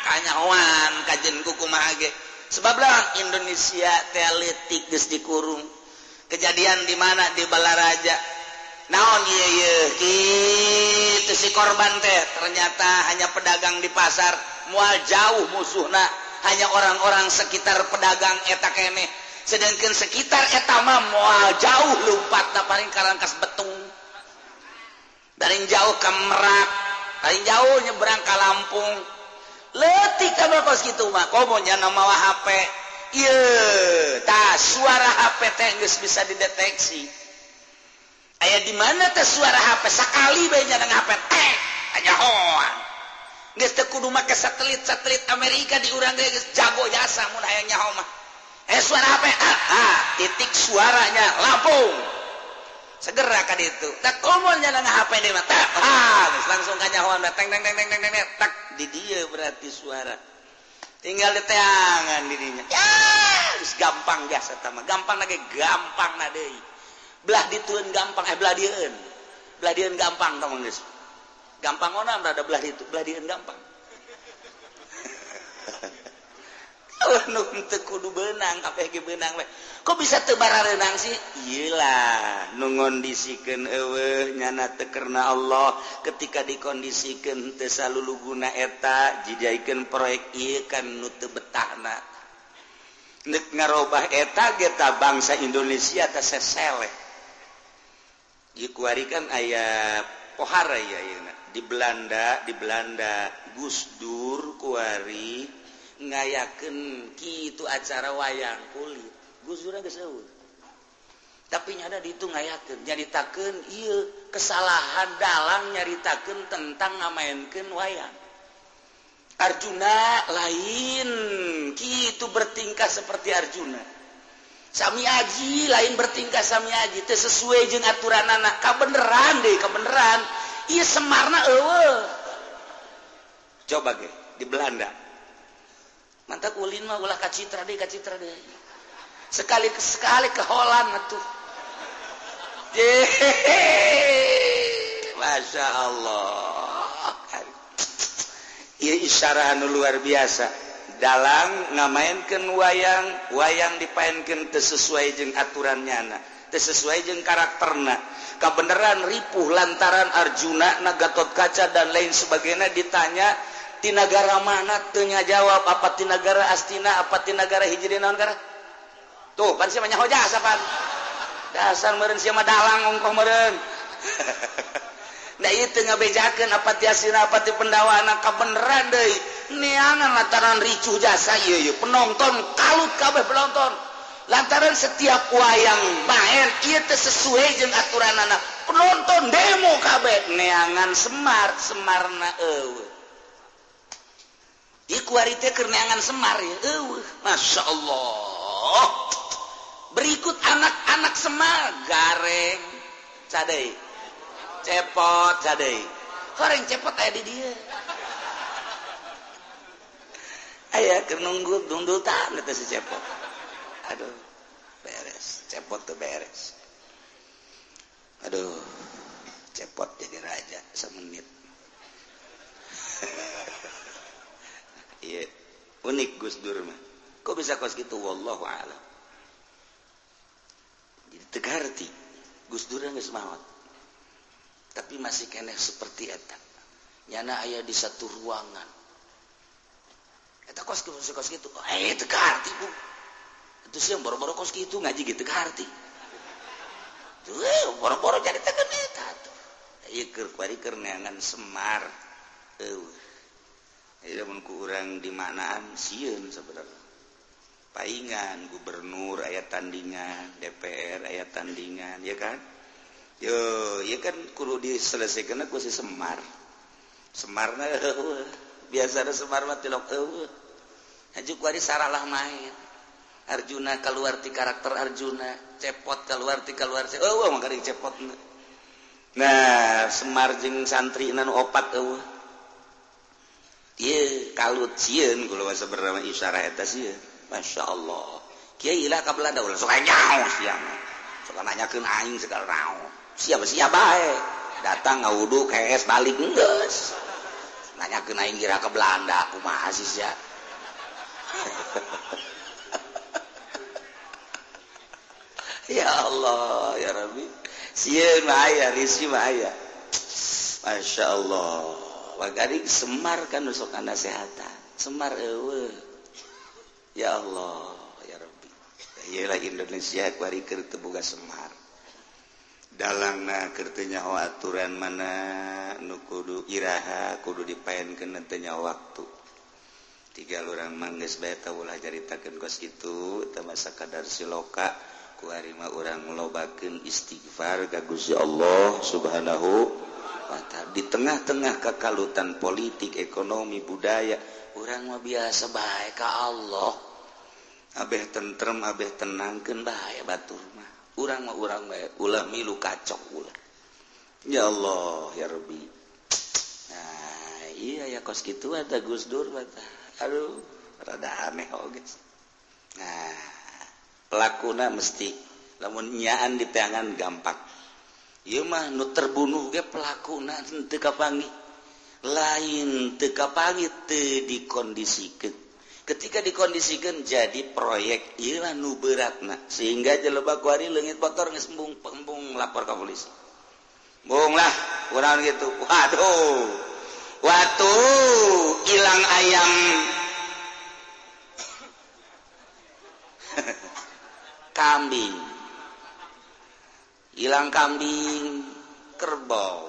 Speaker 1: kanyawan kajen kuku mahage sebab lah Indonesia teletik geus dikurung. Kejadian di mana? Di Balaraja. Naon iya iya itu si korban teh ternyata hanya pedagang di pasar. Mual jauh musuhna. Hanya orang-orang sekitar pedagang eta keneh sedangkan sekitar etama mual jauh lumpat na paling karangkas betung. Dari jauh ke Merak dari jauh nyeberang ke Lampung. Letik kabel kos gitu mah komonya nama HP iya tah suara HP teh geus bisa dideteksi. Ayah di mana teh suara HP sekali bae dengan HP teh hanya hoan geus teu kudu make satelit-satelit Amerika diurang geus jago jasa mun hayang nyaho mah. eh suara apa? Ah, ah, titik suaranya Lampung. Segera kan itu tak komonnya nang HP di mata tak ah langsung kanya nyahoan datang teng teng teng teng teng tak di dia berarti suara. Tinggal di tangan dirinya ya terus gampang biasa tama gampang lagi gampang nadei belah dituin gampang eh belah dieun belah dieun gampang tong geus gampang ona ada belah itu belah dieun gampang. kudu benang benang kok bisa tebara renang sih? Ilah nungondisikan ewe nyana tekerna Allah. Ketika dikondisikan teu saluluguna eta jijaikan proyek ikan nute betahna. Nek ngarobah eta geta bangsa Indonesia teh seseleh. Dikuarikan ayah pohara ya, ya di Belanda di Belanda Gus Dur kuari ngayaken gitu acara wayang kulit. Guzura geseud tapi nyada ditu ngayakeun nyaritakeun ieu kesalahan dalang nyaritakeun tentang ngamainkan wayang. Arjuna lain gitu bertingkah seperti Arjuna. Sami Aji lain bertingkah Sami Aji teh sesuai jeung aturan anak kabeneran deh kabeneran. Ieu Semarna eueuh. Coba ge di Belanda. mantap ulin mah ulah kacitra deh kacitra deh sekali sekali ke Holland tuh. Masya Allah. Iya isyarah anu luar biasa. Dalam ngamainkan wayang wayang dipainkan tersesuai jeng aturannya anak tersesuai jeng karakterna. Kebenaran ripuh lantaran Arjuna nagatot kaca dan lain sebagainya ditanya di negara mana tenya jawab apa di negara Astina apa di negara hijri negara tuh kan sih banyak hoja asapan dasar meren siapa mah dalang ongkoh meren nah itu ngabejakan apa di Astina apa di pendawa anak kabeneran deh neangan lantaran ricuh jasa iya iya penonton kalut kabeh penonton. Lantaran setiap wayang main iya sesuai jeung aturan anak penonton demo kabeh. Neangan semar semarna eueuh. Neangan semar eueuh Masya Allah. Berikut anak-anak semar gareng cadai cepot goreng cepot ada di dia aya nunggu dundutan cepot. Aduh beres. Cepot tuh beres. Aduh cepot jadi raja semenit Iya. unik Gus Dur mah. Kok bisa kos gitu wallahu alam. Jadi tegarti Gus Dur geus maot. Tapi masih keneh seperti eta. Nyana ayah di satu ruangan. Eta kos gitu, kos gitu. Oh, eh, tegarti bu. Itu sih yang boro-boro kos gitu ngaji gitu tegarti. Tuh, eh, boro-boro jadi tegan eta tuh. Ieu keur kuari keur neangan Semar. Eueuh. ku urang dimanaan siun sebenarnya paingan gubernur ayat tandingan DPR ayat tandingan ya kan? Yo ya kan kudu diselesaikan aku si Semar. Semarna biasa ada Semar mah tilok eueuh. Hajuk wari saralah main. Arjuna keluar ti karakter Arjuna cepot keluar ti keluar eueuh oh, mah cepot nah Semar jeung santri nan opat eueuh. Masya Allah. Kiai lah ka Belanda ulah sok nyaho siang. Sok nanyakeun aing segala naon siapa siapa baik datang ngawudu kayak balik geus. Nanya ke naik kira ke Belanda aku mahasiswa ya ya Allah ya Rabbi. Sieun maya risi maya Masya Allah. wagari Semar kan nusokan nasehatan Semar ewe ya Allah ya Rabbi. Iyalah Indonesia kuari keur boga Semar. Dalam nah kertenyawa aturan mana nu kudu iraha kudu dipain kena tenya waktu. Tiga orang mangges beta ulah caritakeun kos kitu teu masa kadar siloka. Ku harima urang lobakeun istighfar ka Gusti Allah subhanahu di tengah-tengah kekalutan politik ekonomi budaya kurang biasa baik ke Allah. Abeh tentrem Abeh mah. Urang mah urang orang ulah milu kacok ulah. Ya Allah ya Rabbi. Nah iya ya kos gitu ada Gus Dur bata. Aduh rada aneh oge. Nah pelakuna mesti lamun nyaan di tangan gampang. mah nu terbunuh ge pelaku teu kapangi. Lain teu kapangi teu dikondisikeun ketika dikondisikan jadi proyek ilah nu beratna sehingga jelebak wari lengit kotor ngesembung pembung lapor ke polisi. Bung lah kurang gitu? Waduh waktu hilang ayam. Kambing. hilang kambing kerbau.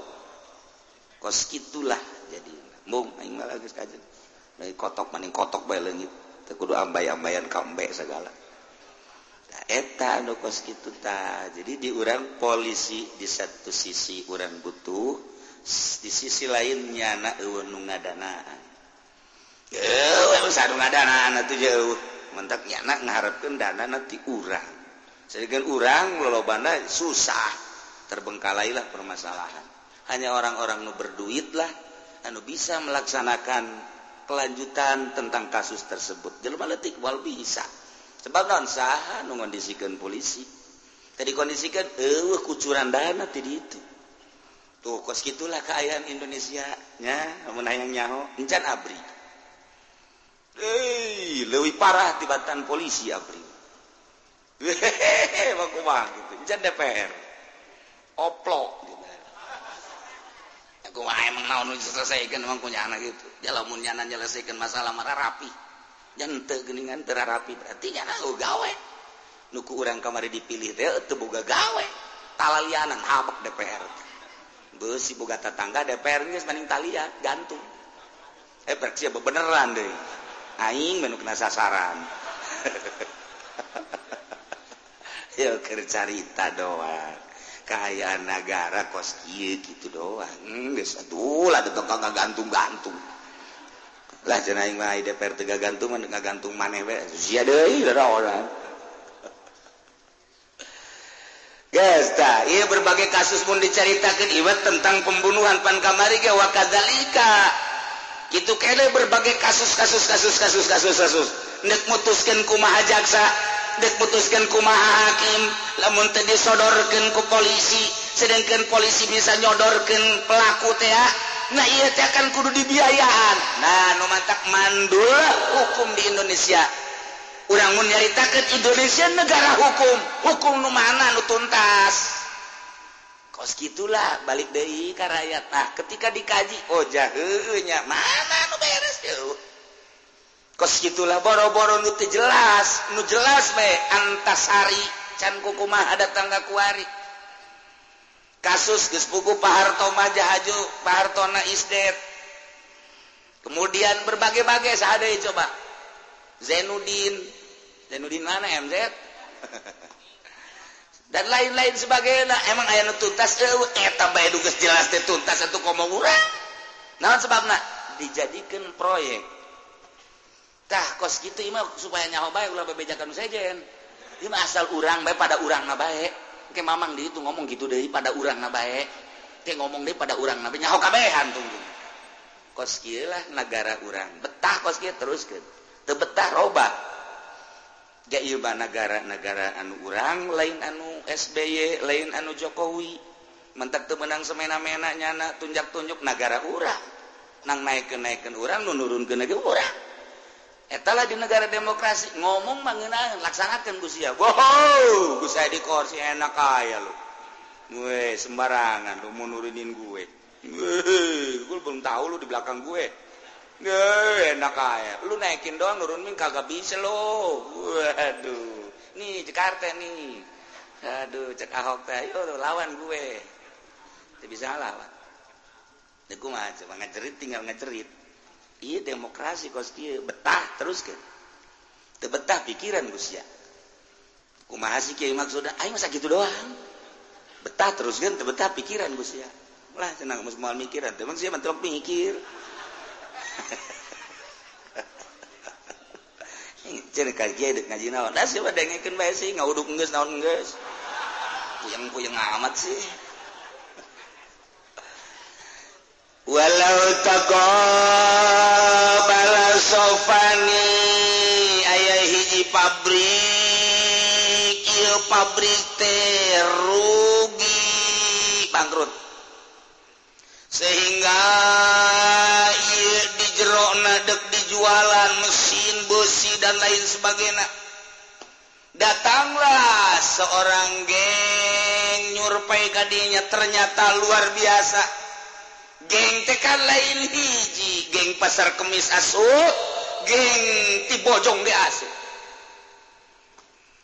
Speaker 1: Kos gitulah jadi mung aing malah geus kajen dari kotok maning kotok bae leungit. Teu kudu ambay-ambayan kambe segala. Nah, eta anu kos kitu ta jadi di urang polisi di satu sisi urang butuh di sisi lain nyana eueun nu ngadanaan. Eueuh sarung ngadanaan atuh jauh. Mentak nyana ngaharepkeun dana ti urang. Sedangkan orang lolo bandai susah terbengkalailah permasalahan. Hanya orang-orang nu berduitlah anu bisa melaksanakan kelanjutan tentang kasus tersebut. Jelma letik wal bisa. Sebab non saha nu ngondisikan polisi. Tadi kondisikan eueuh kucuran dana tadi itu. Tuh kos gitulah keayaan Indonesia nya lamun hayang nyaho encan abri. Euy, leuwih parah tibatan polisi abri. DPR oplok selesaikannya menyelesaikan masalah marah rapi. Jangan tegeningan ter rapi berarti lo gawe. Nuku urang kamari dipilih tebuka gawe. Talalianan habak DPR besi boga tetangga DPR geus maning talian gantung. Eh berarti beneran deh. Aing menu kena sasaran. ya cerita doang. Kayak negara kos gitu doang. Hmm, satu lah tukang gantung-gantung lah cenah aing mah DPR teu gantung mah gantung maneh we. Sia deui orang. Guys, ta, iya berbagai kasus pun diceritakan iwat tentang pembunuhan pan kamari ge wa kadzalika. Gitu kele berbagai kasus-kasus kasus-kasus kasus-kasus nek mutuskan kumaha jaksa diputuskan kumaha Hakim? Lamun tadi disodorkan ke polisi sedangkan polisi bisa nyodorkan pelaku teh ah? nah ia akan kudu dibiayaan nah nu mantak mandul hukum di Indonesia. Urang mun nyaritakeun Indonesia negara hukum. Hukum nu mana nu tuntas. Kos gitulah balik deui ka rakyat. Nah ketika dikaji oh nya mana nu beres yuk kos gitulah boro-boro nu jelas nu jelas bae antasari can kukumah datang ka kuari. Kasus geus buku Paharto Majahaju Pahartona Isdet kemudian berbagai-bagai seadai coba. Zainuddin Zainuddin mana MZ dan lain-lain sebagainya. Emang aya nu tuntas eta bae geus jelas teh tuntas satu koma urang. Naon sebabna? Dijadikan proyek. tah kos gitu ima supaya nyaho baik ulah bebejakan sejen. Imam asal urang baik pada urang na baik ke mamang di itu ngomong gitu deh pada urang na baik ke ngomong deh pada urang na baik nyaho kabehan tunggu kos lah negara urang. Betah kos kia terus ke tebetah roba. Ya iba negara-negara anu urang lain anu SBY lain anu Jokowi. Mentak temenang semena-mena nyana tunjak-tunjuk negara urang. Nang naik kenaikan urang nunurun ke negara urang. Lah di negara demokrasi ngomong mengenai laksanakan Gusia Wow saya di kursi enak kaya lo gue sembarangan lu menurunin gue. Gue belum tahu lu di belakang gue. Gue enak kaya lu naikin doang nurunin kagak bisa lo waduh nih Jakarta nih. Aduh cek Ahok teh yo lawan gue. Tidak bisa lawan gue mah cuma ngajarit tinggal ngajarit iya demokrasi koski betah terus kan tebetah pikiran Rusia kumaha sih kiai maksudnya ayo masa gitu doang. Betah terus kan? Tebetah pikiran Rusia lah senang mas mal mikiran. Teman sih mentok mikir. Cina kaji dek ngaji naon? Nah siapa dengekin bae sih ngauduk nges naon nges puyeng puyeng amat sih. walau taqabbala sofani aya hiji pabrik ieu pabrik teh rugi bangkrut. Sehingga ieu di jerona dek dijualan mesin besi dan lain sebagainya. Datanglah seorang geng nyurpai kadinya ternyata luar biasa. Geng tekan lain hiji geng pasar kemis asuh geng tibojong di asuh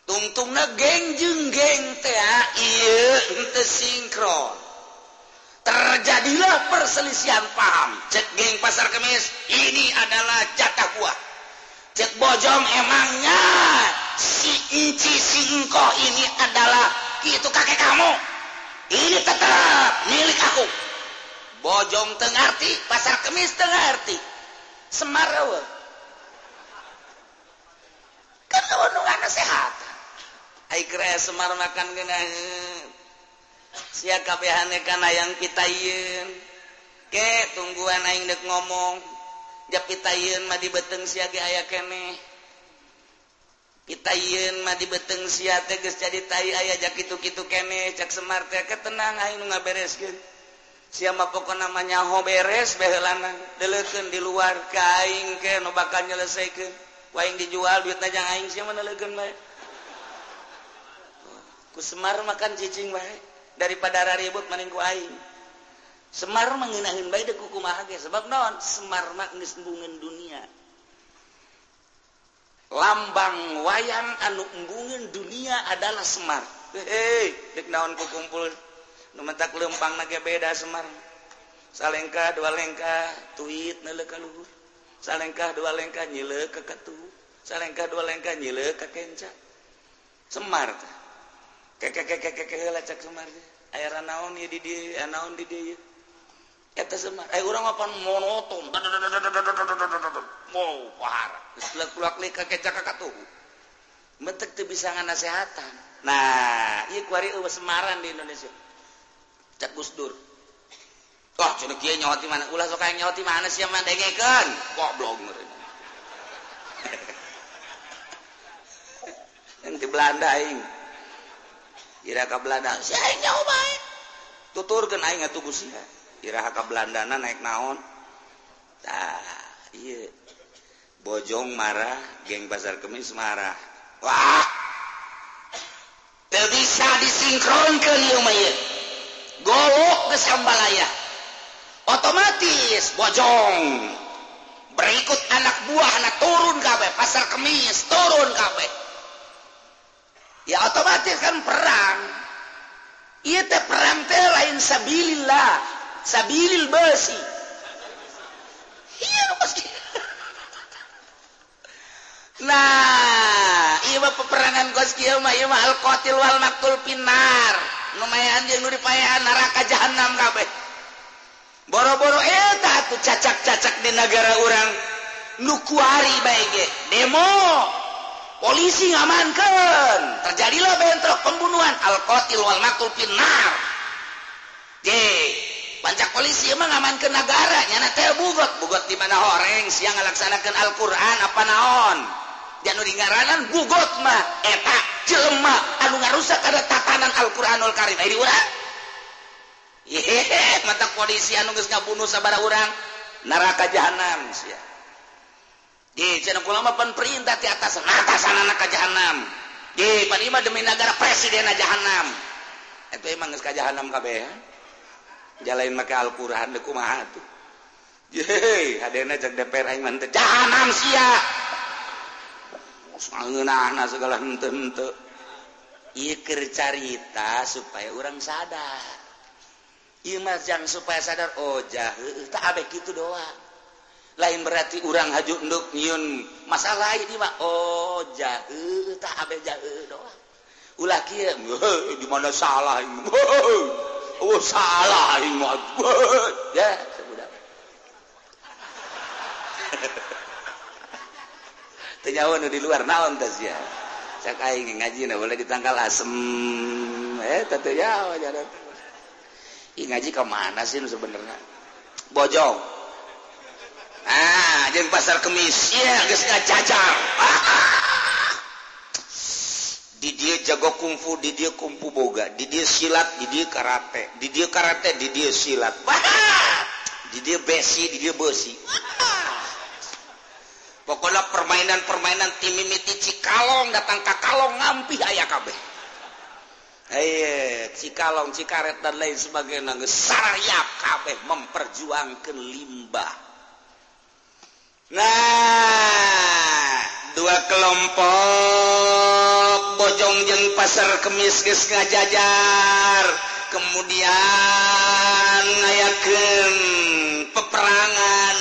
Speaker 1: tungtungna geng jeng geng teh iya ente sinkron. Terjadilah perselisihan paham. Cek geng pasar kemis ini adalah jatah gua cek bojong emangnya si inci si engko ini adalah itu kakek kamu. Ini tetap milik aku bojong Tengerti pasar kemis Tengerti Semar sehat. Semar makan sikabehkan yang pitaun ke tungguan Aing dek ngomong japitaun madi beteng siaga aya kene. Mah di beteng sia teges jadi tai aya jak itu-kitu kene cak Semar teh ketenang Aing nga bereskin siapa pokok namanya ho beres belangan deleken di luar kain ke no bakal nyelesaikan. Waing dijual duit aja aing siapa nelegen bae? Ku semar makan cicing bae daripada ribut mending ku aing. Semar mengenahin bae dek kumaha ge sebab naon? Semar mah geus dunia. Lambang wayang anu embungeun dunia adalah semar. Hei dek naon kukumpul numentak lempang nage beda Semar. Salengkah dua lengkah tuit nele ka luhur. Salengkah dua lengkah nyile ka ketu salengkah dua lengkah nyile ka kenca. Semar teh. Keke keke keke heula cak Semar teh. Aya naon ieu di dieu naon di dieu eta Semar. Aya urang mapan monoton. Mau pahara geus kulak leuk ka kenca ka katuhu mentek teu bisa nganasehatan. Nah ieu kuari eueuh semaran di Indonesia. cek Gus Dur. Cenah curi kia nyawati mana? Ulah sok yang nyoti mana sih mah mandengekan kok meureun. Yang di Belanda aing. Ira ka Belanda. Si aing nyawa tuturkeun aing atuh Gusti iraha ka Belandana naik naon? Tah iya bojong marah geng pasar kemis marah. Wah! Teu bisa disinkronkan ieu mah golok kesambalaya otomatis bojong. Berikut anak buah anak turun kabeh. Pasar kemis turun kabeh. Ya otomatis kan perang. Iya teh perang teh lain sabilillah. Sabilil besi iya pasti nah iya peperangan kos kieu mah ieu mah al qatil wal maqtul pinar lumayan dia nu dipaehan neraka jahanam kabeh. Boro-boro eh, eta tuh cacak-cacak di negara orang nu kuari baik ge demo. Polisi ngamankan terjadilah bentrok pembunuhan. Alqatil wal maqtul finnar. Pancak polisi emang ngamankan negara nyana teh bugot. Bugot di mana horeng siang ngalaksanakan Al-Qur'an apa naon? ngaranan gugot mah. Eta jelema. Anu ngarusak ada tatanan Al-Qur'anul Karim. Mata polisi anu geus ngabunuh sabara urang. Neraka jahanam sia. Di cenah ulama pan perintah di atas ka jahanam. Ye, panima demi negara presiden jahanam. Itu emang geus ka jahanam kabeh jalain make Al-Qur'an deku kumaha tuh. Ye hadena jeung DPR aing mah jahanam sia! segala ikir carita supaya orang sadar. Imajang supaya sadar oh, Ojah tak gitu doa lain berarti urang haju enduknyun masalah ini Pak jahe tak doa ulah di mana salah oh, salah ya terjauh di luar naon tas ya saya ngaji boleh ditangkal asem. Eh tentunya jangan ngaji ke mana sih sebenarnya? Bojong. Ah jangan pasar kemis. Ya guys nggak cacar di dia jago kungfu di dia kungfu boga. Di dia silat di dia karate. Di dia karate di dia silat. Di dia besi di dia besi pokoknya permainan-permainan tim mimiti cikalong datang ke kalong ngampi ayah kabeh. Cikalong cikaret dan lain sebagai saya kabeh memperjuangkan limbah. Nah dua kelompok bojongjeng pasar kemis guys ngajajar. Kemudian ngayaken peperangan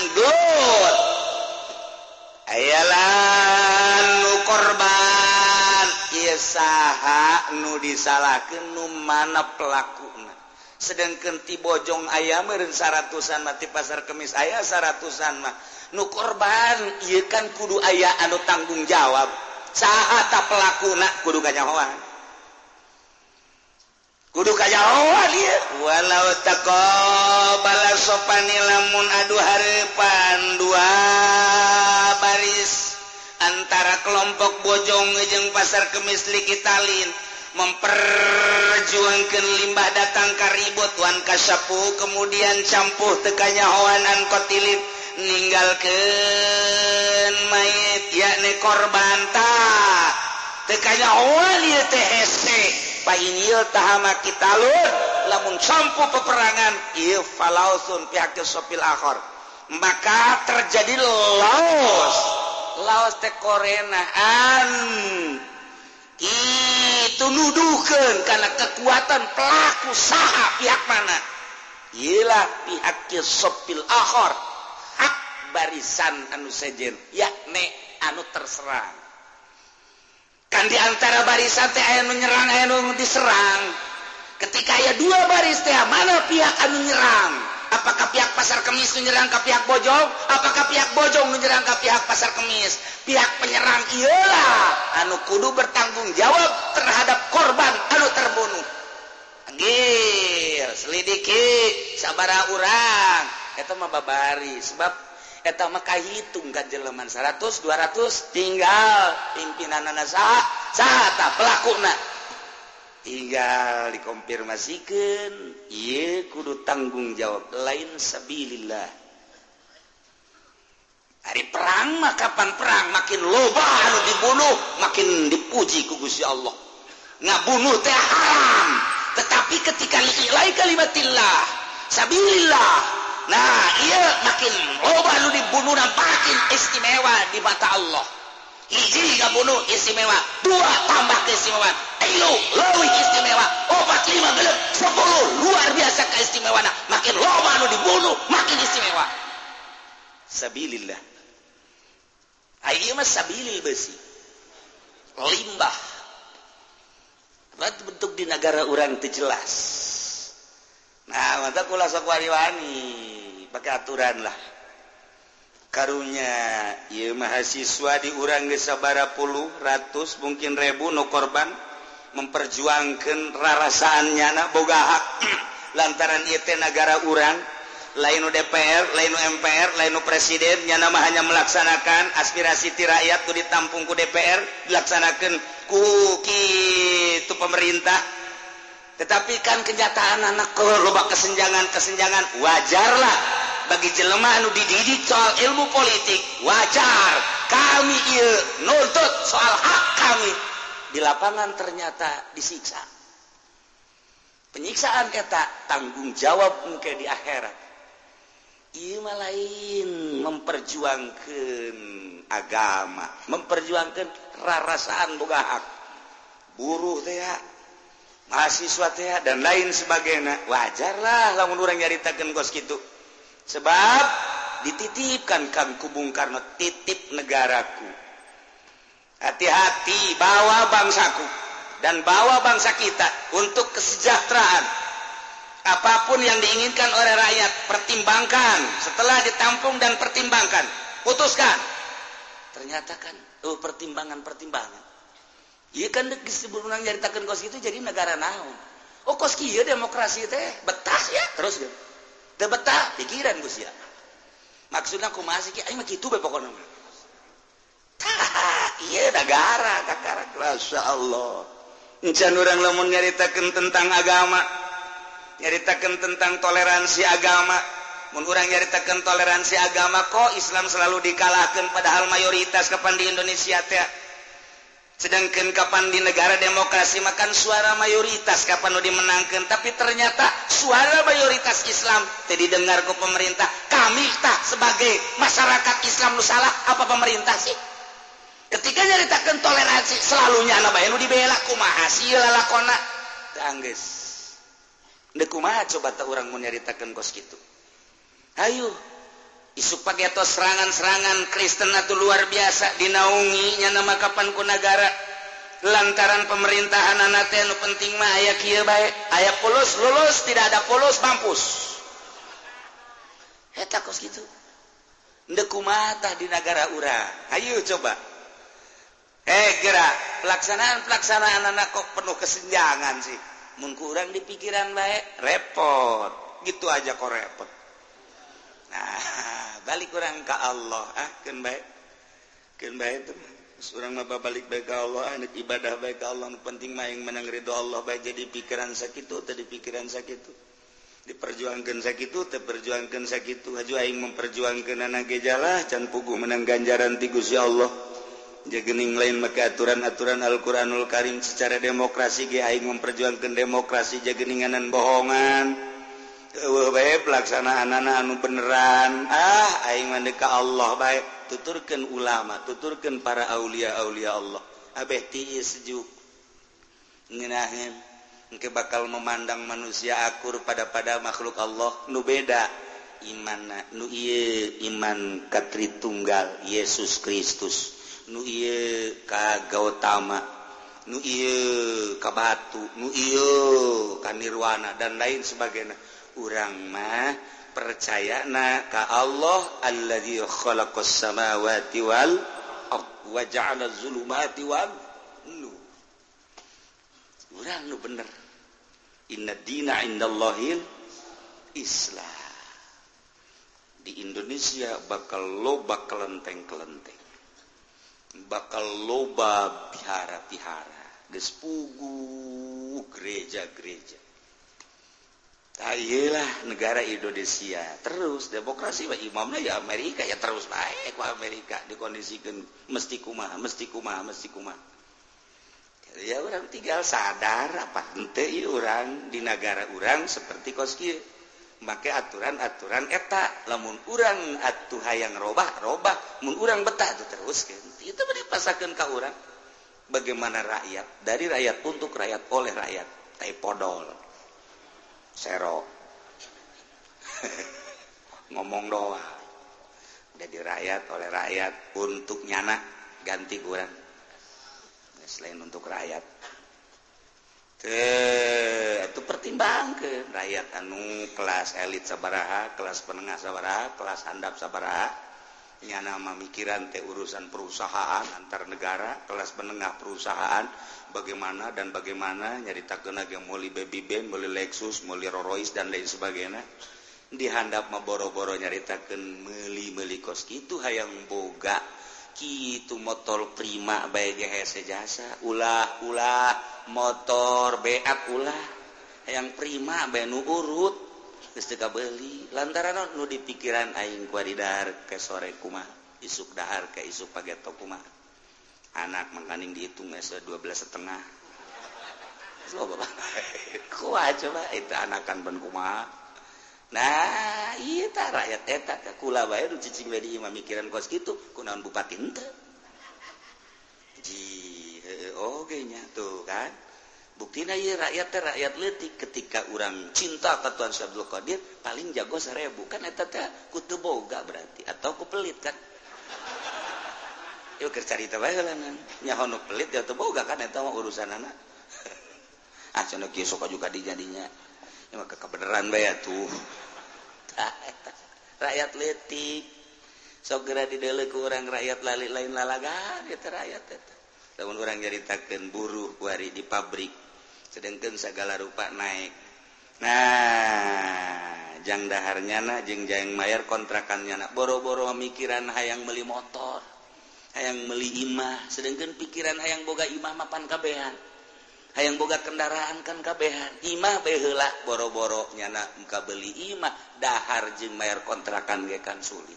Speaker 1: ayalan korban. Saha nu disalahkan nu mana pelakuna sedangkan ti bojong ayam meureun saratusan mah ti pasar kemis aya saratusan mah. Nu korban ieu kan kudu aya anu tanggung jawab. Saha ta pelakuna kudu kanyahoan. Kudu kanyahoan ieu. Walau taqabala sopani lamun adu harapan dua. Paris antara kelompok Bojongejeng pasar kemislik Italilin memperjuangkan limbah datang karibut Wan Kasapu kemudian campuh tekanya Hoanan kotilip meninggalkan mayit yakni korbanta tekanya Hoanil THC Painil tahama kita lur lamun campu peperangan ieu falausun pihak sopil akhor. Maka terjadi laos. laos tekorenaan itu nuduhkan karena kekuatan pelaku saha pihak mana? Ialah pihak kisopil akhor hak barisan anu sejen. Yakni anu terserang. Kan diantara barisan teh aya menyerang aya diserang. Ketika ya dua baris teh mana pihak anu nyerang? Apakah pihak pasar kemis menyerang ke pihak Bojong? Apakah pihak Bojong menyerang ke pihak pasar kemis? Pihak penyerang ialah anu kudu bertanggung jawab terhadap korban anu terbunuh. Anggil selidiki sabara orang eta mah babari sebab eta mah kahitung kan jeleman 100 200 tinggal pimpinan anak saha saha pelaku tinggal dikonfirmasikan ia kudu tanggung jawab. Lain sabilillah. Hari perang kapan perang? Makin loba anu dibunuh makin dipuji ku Gusti Allah. Ngabunuh teh haram. Tetapi ketika nilai kalimatillah sabilillah. Nah ia makin loba lu dibunuh dan makin istimewa di mata Allah. hiji bunuh istimewa. Dua tambah keistimewa ayo lebih istimewa. Obat lima gelap sepuluh. Luar biasa keistimewaan makin loba anu dibunuh makin istimewa. Sabilillah. Ayo mas sabilil besi. Limbah. Bentuk di negara orang itu jelas. Nah mata kula sok wani pakai aturan lah. karunya ia mahasiswa diurang gesabara puluh ratus mungkin ribu nu korban memperjuangkan rarasaan nyana boga hak lantaran IT negara urang lain DPR lain MPR lain presiden nyana mah hanya melaksanakan aspirasi ti rakyat tuh ditampung ku DPR dilaksanakan ku itu pemerintah. Tetapi kan kenyataan anak loba kesenjangan kesenjangan wajarlah. bagi jelema anu dididik soal ilmu politik wajar kami il nuntut soal hak kami. Di lapangan ternyata disiksa. Penyiksaan eta tanggung jawab mungkin di akhirat. Ima lain memperjuangkan agama memperjuangkan rarasaan boga hak. Buruh teh mahasiswa teh dan lain sebagainya. Wajarlah lamun orang nyaritakan kos gitu sebab dititipkan kan kubung karena titip negaraku. Hati-hati bawa bangsaku dan bawa bangsa kita untuk kesejahteraan. Apa pun yang diinginkan oleh rakyat pertimbangkan. Setelah ditampung dan pertimbangkan putuskan. Ternyata kan oh pertimbangan pertimbangan iya kan disebut nyaritakan kos itu jadi negara naon. Oh kos kia demokrasi teh betah ya terus gitu tebetah pikiran Gus ya. Maksudnya aku masih ki mah kitu bae pokona tah ieu negara kakara Masya Allah. Encan urang lamun nyaritakan tentang agama nyaritakan tentang toleransi agama. Mun urang nyaritakeun toleransi agama kok Islam selalu dikalahkan padahal mayoritas kapan di Indonesia teh? sedangkan kapan di negara demokrasi makan suara mayoritas kapan udah dimenangkan tapi ternyata suara mayoritas Islam jadi dengar ke pemerintah kami tak sebagai masyarakat Islam lu salah apa pemerintah sih? Ketika nyaritakan toleransi selalunya anak bayi lu dibela kumaha sih lalakona tangges ndek kumaha coba tak orang mau nyaritakan kos gitu ayo isuk pakai atau serangan-serangan Kristen atau luar biasa dinaunginya nama negara. Lantaran pemerintahan anak penting mah aya baik aya polos lulus tidak ada polos mampus. Kos gitu. Mata di negara urang. Ayo coba. Eh gerak. Pelaksanaan pelaksanaan anak kok penuh kesenjangan sih? Kurang di pikiran baik repot. Gitu aja kok repot ah, balik kurang ke Allah. Ah ken baik. Ken baik itu seorang maba balik baik ke Allah ah, anak ibadah baik ke Allah penting mah yang menang ridho Allah baik jadi pikiran sakit itu tadi pikiran sakit itu diperjuangkan sakit itu terperjuangkan sakit itu haju aing memperjuangkan anak gejalah can pugu menang ganjaran ti Gusti Allah. Jagening lain maka aturan-aturan Al-Qur'anul Karim secara demokrasi ge aing memperjuangkan demokrasi jageninganan bohongan. baik pelaksanaan anak anu beneran. Ah aing mandeka Allah baik. Tuturkan ulama tuturkan para aulia aulia Allah. Abeh tiis sejuk ngenahin engke bakal memandang manusia akur pada pada makhluk Allah. Nu beda iman nu iye iman katri tunggal Yesus Kristus. Nu iye kagautama nu iye kabatu nu iye kanirwana dan lain sebagainya. urang mah percaya na ka Allah alladzi khalaqas samawati wal wa ja'ala zulumati wal nu urang nu bener. Inna dina indallahil Islam di Indonesia bakal loba kelenteng-kelenteng. Bakal loba pihara-pihara. Gespugu gereja-gereja. Ayolah negara Indonesia. Terus demokrasi Pak imamnya ya Amerika. Ya terus baik Pak Amerika. Dikondisikan mesti kumaha mesti kumaha mesti kumaha ya orang tinggal sadar apa. Ente orang di negara orang seperti koski make aturan-aturan etak lamun kurang atuh hayang robah robah. Mengurang betah itu terus. Itu dipasakan ke orang. Bagaimana rakyat? Dari rakyat untuk rakyat oleh rakyat. Taipodol serok ngomong doa jadi rakyat oleh rakyat untuk nyana ganti kurang selain untuk rakyat. Ke itu pertimbang ke rakyat anu kelas elit sabaraha kelas penengah sabaraha kelas handap sabaraha. Nyana memikiran teh urusan perusahaan antar negara kelas menengah perusahaan. bagaimana dan bagaimana nyarita kenaga mulai baby band mulai Lexus mulai Rolls Royce dan lain sebagainya. Dihandap mah boro-boro nyaritakan meli-meli kos. Gitu hayang boga kitu motor prima baik hese jasa. Ulah ulah motor beak ulah. Yang prima bae nu urut geus teu lantaran nu di pikiran aing kuadidar ke sore kumaha isuk dahar ke isuk pageto kumaha. anak makaning dihitung mesa dua belas setengah. Coba kuat coba. Itu anakan ben kumaha nah iya rakyat eta kula bae nu cicing bae di imam mikiran kos kitu kunaon bupati henteu ji oge nya tuh kan. Buktina ieu rakyat teh rakyat leutik. Ketika urang cinta ka Tuhan Syabdul Qadir paling jago seribu kan eta teh kutu boga berarti atau kupelit kan. yuk cerita bae lah nya nu pelit ya tuh boga kan eta mah urusanana. Ah cenah kieu sok juga dijadinya ya mah kebeneran bae tuh ah, rakyat letik sok geura dideuleuh ku urang rakyat lali lain lalagan eta rakyat eta. Lamun urang nyaritakeun buruh kuari di pabrik sedangkan segala rupa naik nah jang daharnya na jeung jang mayar kontrakannya nak boro-boro mikiran hayang beli motor. hayang meli imah sedangkan pikiran hayang boga imah mapan kabehan. Hayang boga kendaraan kan kabehan. Imah behela boro-boro nyana muka beli imah dahar jeung mayar kontrakan ge kan sulit.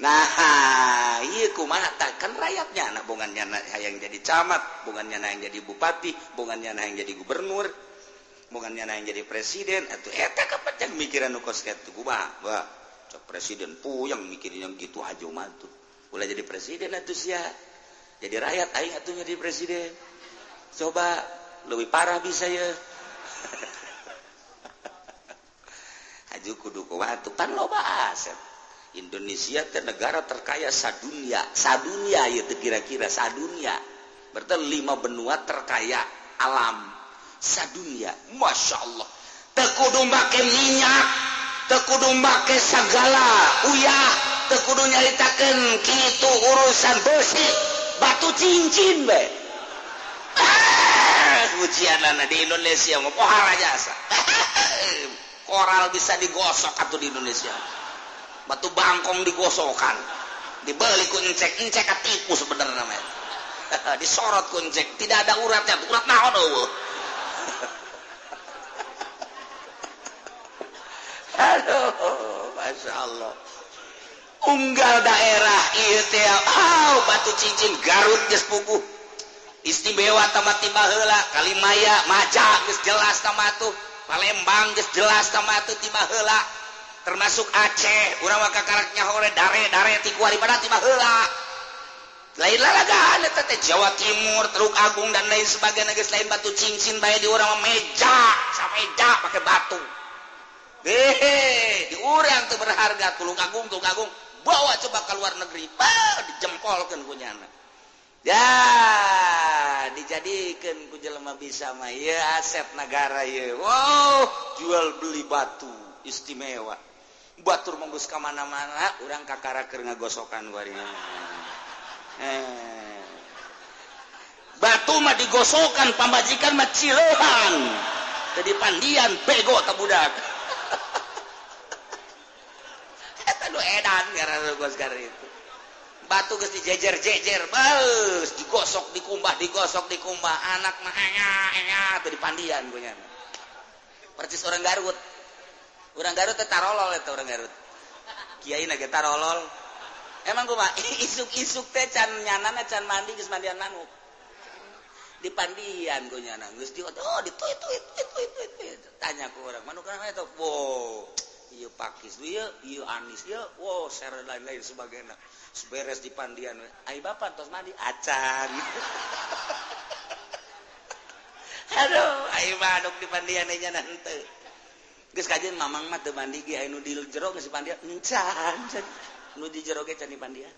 Speaker 1: Nah iya kumaha kan rakyatnya anak bukan nyana hayang jadi camat bukan nyana yang jadi bupati bukan nyana yang jadi gubernur bukan nyana yang jadi presiden. Atau eta kapan mikiran nukos kayak tuh? Wah bah presiden puyang mikirin yang gitu haju matuh ulah jadi presiden itu sih jadi rakyat aing atuh jadi presiden. Coba lebih parah bisa ya. Aju kudu kuat kan loba aset Indonesia ke negara terkaya sadunia. Sadunia itu kira-kira sadunia. Berarti lima benua terkaya alam. Sadunia. Masya Allah. Tekudu make minyak. Tekudu make segala uyah kudu nyaritakan gitu urusan besi batu cincin be. Ah, ujian di Indonesia mau pohara jasa. Koral bisa digosok atau di Indonesia. Batu bangkong digosokan. Dibeli kuncek encek katipu sebenarnya namanya. Disorot kuncek. Tidak ada uratnya. Urat naon eueuh? Aduh masya Allah. unggal daerah oh, batu cincin Garut pugu istimewa tamatibala Kalimaya maja jelas tamatuh Palembang jelas tamatu tibala termasuk Aceh urama karaknya oleh Jawa Timur Teluk Agung dan lain sebagai negeri lain batu cincin baik di orang meja meja pakai batu. Hehe diurang tuh berharga Tulung Agung Tulung Agung. bawa coba ke luar negeri. Pal dijempolkan kunyana ya dijadikan ku jelema bisa mah. Ya aset negara ya wow jual beli batu istimewa. Batur menggus ke mana-mana orang kakaraker ngagosokan warina eh. batu mah digosokan pembajikan mah cilehan. Jadi pandian bego tak budak itu. Batu ge dijejer-jejer bales digosok dikumbah digosok dikumbah. Anak mahnya tuh dipandian punya persis orang Garut. Orang Garut tarolol itu orang Garut. Kiai nage tarolol. Emang gue mah isuk-isuk teh can nyanan can mandi geus mandian manuk. Di pandian gue nyana geus di oh di itu itu itu itu itu tanya ku orang manuk kana itu wow lain-lain sebagai beres di Pandian. Ay, Bapak terus mandi? Acan Aduh ayo maduk di pandian aja nanti Geus kajian mamang mah teu mandi ge anu di jero geus pandian. Encan nu di jero ge can di pandian.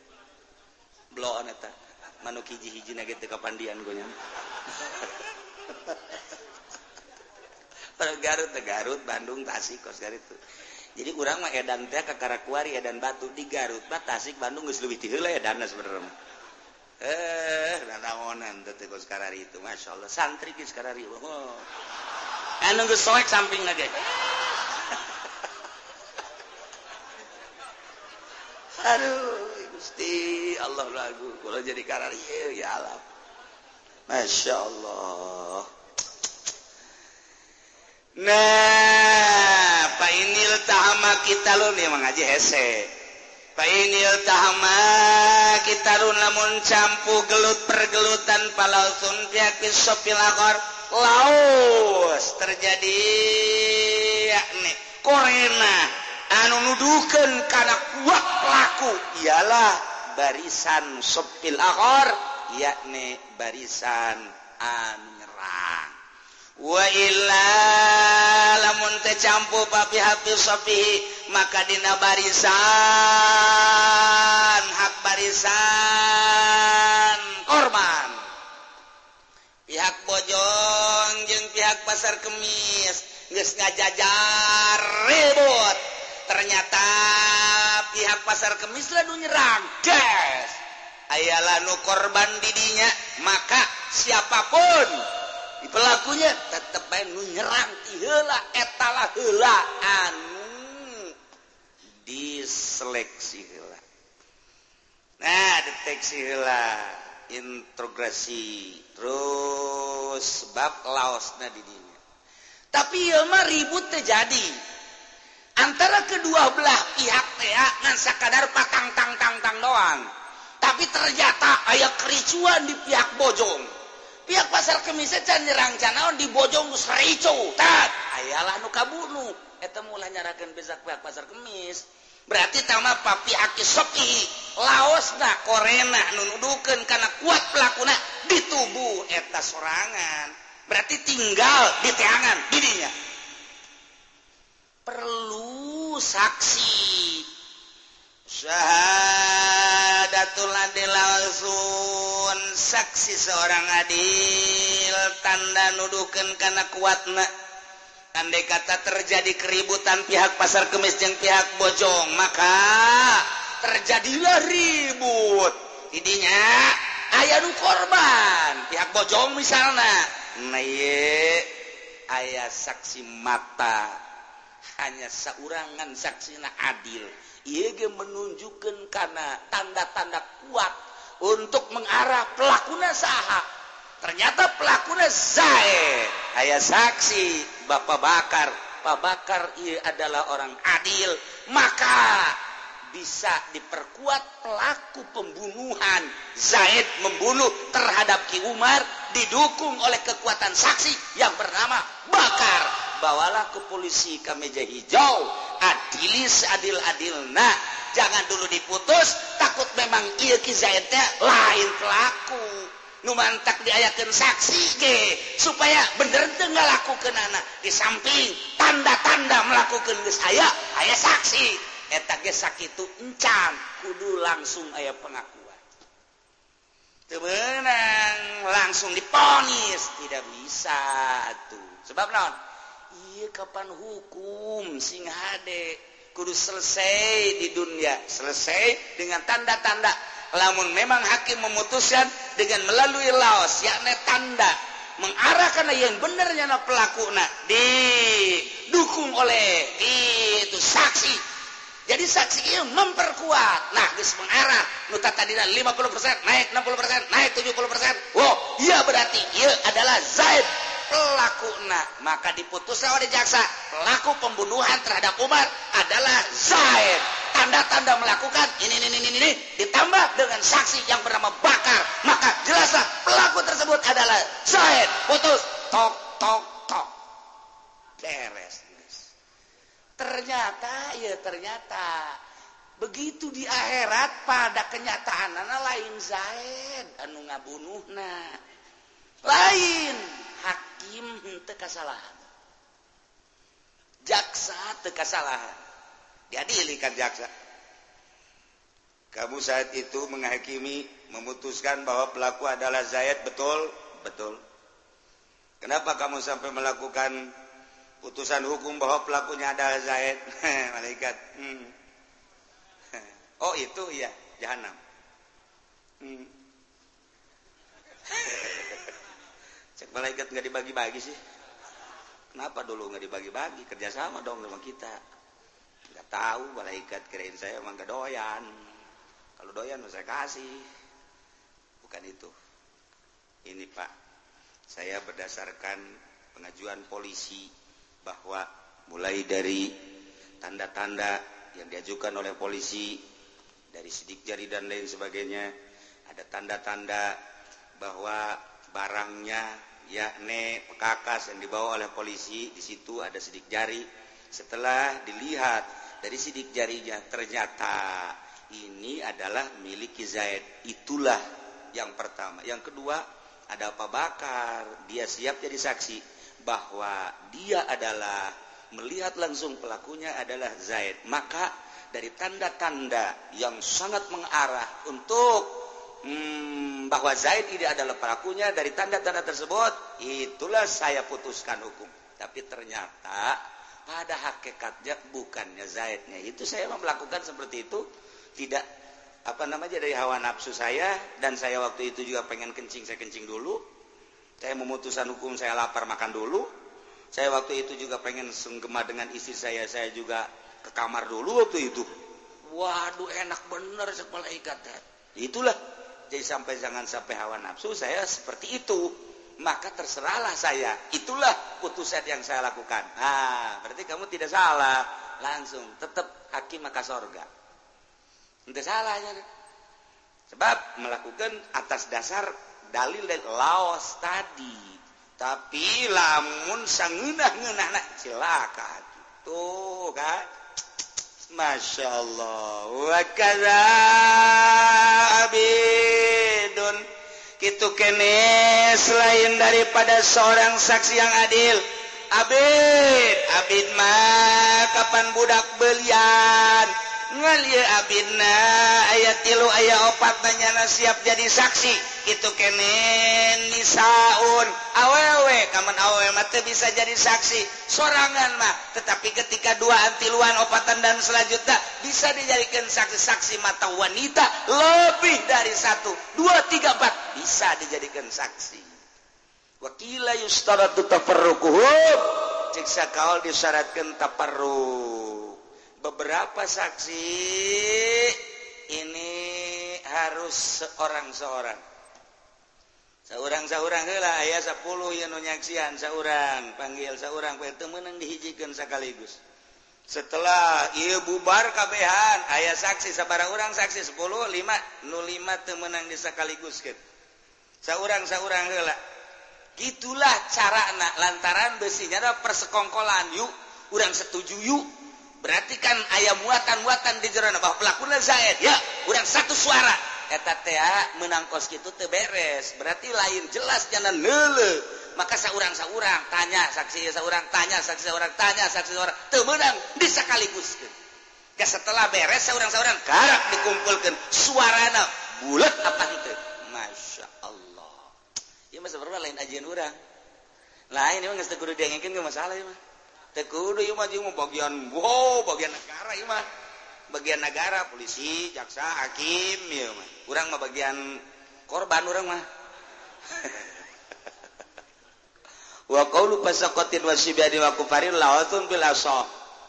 Speaker 1: Bloon eta. manuk hiji-hiji na ge teu gue gonya. Garut, Garut, Bandung, Tasik, Kos Garut. Jadi kurang mah edan teh ke Karakuari edan batu. Di Garut mah Tasik Bandung geus leuwih ti heula edanna sebenarnya eh nanaonan teh teh sekarang itu Masya Allah. Santri geus sekarang oh. anu geus soek samping lagi. Aduh Gusti Allah lagu. Kalau jadi karari ya Allah. Masya Allah. Nah inil tahama kita lun ya mengaji hese. Fainil tahama kita lu lamun campu gelut pergelutan palausun sopil akor laus terjadi yakni korena anu nuduhkan karena kuat laku. Ialah barisan sopil akor yakni barisan anu nyerang. waila lamun tecampu papi hafi sofihi maka dina barisan hak barisan korban. Pihak bojong jeung pihak pasar kemis geus ngajajar ribut. Ternyata pihak pasar kemis lalu nyerang des ayalah nu korban didinya maka siapapun pelakunya tetap nu nyerang heula etala heula. Anu diseleksi heula. Nah deteksi heula integrasi terus bab laosna di dinya tapi mah ribut terjadi antara kedua belah pihak teh ngan sakadar patang tang tang tang doang. Tapi ternyata ayah kericuan di pihak bojong pihak pasar kemis nyerang canal dibojong ayalah nukabunu mulai nyarakan bezak pihak pasar kemis. Berarti tama papi aki soki Laos nah korena nunudukan karena kuat pelakuna di tubuh eta sorangan. Berarti tinggal di teangan dirinya. Perlu saksi. Usaha. Laulatul langsung saksi seorang adil. Tanda nuduken karena kuatna. Andai kata terjadi keributan pihak pasar kemis yang pihak bojong maka terjadilah ribut. Jadinya ayah nu korban. Pihak bojong misalnya nah ye ayah saksi mata. Hanya seurangan saksina adil. Iege menunjukkan karena tanda-tanda kuat untuk mengarah pelakuna saha. Ternyata pelakuna saya. Ayah saksi Bapak Bakar. Pak Bakar ia adalah orang adil. Maka bisa diperkuat pelaku pembunuhan. Zaid membunuh terhadap Ki Umar didukung oleh kekuatan saksi yang bernama Bakar. bawalah ke polisi ke meja hijau. Adilis adil adil nah jangan dulu diputus takut memang iya kizaitnya lain pelaku. Numantak diayakan saksi ke supaya bener tengah lakukan anak. Di samping tanda-tanda melakukan geus aya aya saksi. Eta geus sakitu encan kudu langsung aya pengakuan. Temenang langsung diponis. Tidak bisa tuh sebab non kapan hukum? Sing hade kudu selesai di dunia. Selesai dengan tanda-tanda. Lamun memang hakim memutuskan dengan melalui laos yakni tanda. Mengarahkan yang benernya na pelaku nah didukung oleh itu saksi. Jadi saksi itu memperkuat. Nah guys mengarah. Nuta tadi 50% naik 60% naik 70% wow iya berarti. Iya adalah Zaid. Pelaku nah maka diputus oleh jaksa pelaku pembunuhan terhadap Umar adalah Zaid. Tanda-tanda melakukan ini ini ini ini ditambah dengan saksi yang bernama Bakar. Maka jelaslah pelaku tersebut adalah Zaid. Putus. Tok tok tok. Beres ternyata ya ternyata. Begitu di akhirat pada kenyataan lain Zaid. Anu ngabunuh nah. Lain hakim teka kesalahan jaksa teka kesalahan diadilikan jaksa. Kamu saat itu menghakimi memutuskan bahwa pelaku adalah Zaid betul? Betul. Kenapa kamu sampai melakukan putusan hukum bahwa pelakunya adalah Zaid malaikat. Hmm. oh itu ya jahanam hmm. Cek malaikat nggak dibagi-bagi sih. Kenapa dulu nggak dibagi-bagi? Kerjasama dong sama kita. Nggak tahu malaikat kirain saya emang gak doyan. Kalau doyan saya kasih. Bukan itu. Ini pak. Saya berdasarkan pengajuan polisi bahwa mulai dari tanda-tanda yang diajukan oleh polisi dari sidik jari dan lain sebagainya ada tanda-tanda bahwa barangnya yakni pekakas yang dibawa oleh polisi di situ ada sidik jari. Setelah dilihat dari sidik jarinya ternyata ini adalah milik Zaid. Itulah yang pertama. Yang kedua ada apa bakar. Dia siap jadi saksi bahwa dia adalah melihat langsung pelakunya adalah Zaid. Maka dari tanda-tanda yang sangat mengarah untuk hmm, bahwa Zaid ini adalah pelakunya dari tanda-tanda tersebut itulah saya putuskan hukum. Tapi ternyata pada hakikatnya bukannya Zaidnya. Itu saya melakukan seperti itu tidak apa namanya dari hawa nafsu saya dan saya waktu itu juga pengen kencing saya kencing dulu. Saya memutuskan hukum saya lapar makan dulu. Saya waktu itu juga pengen senggema dengan istri saya saya juga ke kamar dulu waktu itu. Waduh enak bener ikat ya. itulah jadi sampai jangan sampai hawa nafsu saya seperti itu. Maka terserahlah saya. Itulah putusan yang saya lakukan. Nah berarti kamu tidak salah. Langsung tetap hakim maka sorga. Tidak salah ya. Sebab melakukan atas dasar dalil dari laos tadi. Tapi lamun sangeunah-ngeunah silakan tuh kan? Masya Allah. Wa kadza abidun kitu kene selain daripada seorang saksi yang adil. Abid Abid mah kapan budak belia? Abna ayat tilu ayah opat nanyana siap jadi saksi. Itu kenen nisaun. Awewe kaman awewe mata bisa jadi saksi. Sorangan mah tetapi ketika dua antiluan opatan dan selanjutnya bisa dijadikan saksi-saksi mata wanita lebih dari satu. Dua tiga empat bisa dijadikan saksi. Wakila yustaratu tafarrukuhum ciksa kaul disyaratkan taparruh beberapa saksi ini harus seorang-seorang. Seorang-seorang hela aya 10 yang nyaksian seorang panggil seorang temenang dihijikan sekaligus. Setelah ia bubar kabehan ayah saksi sabarang orang saksi 10 5 05 temenang di sekaligus gitu seorang-seorang hela gitulah cara anak lantaran besinya ada persekongkolan yuk. Orang setuju yuk. berarti kan ayam muatan-muatan di Jerona bahwa pelakunya Zaid. Ya kurang satu suara. Eta teh ah, menangkos gitu teu beres. Berarti lain jelas jangan lele maka seorang seorang tanya saksi seorang tanya saksi seorang tanya saksi seorang teu menang di sekaligus ke? Setelah beres seorang seorang karak dikumpulkan suarana bulat apa itu masya Allah. Ya mas lain ajian orang lain emang nggak kudu diangin nggak masalah ya mah? bagian wow bagian negara Imah bagian negara polisi jaksa Hakim kurang bagian korban orang mah. Wa qawlu wasibadi wa kufarin lautun bil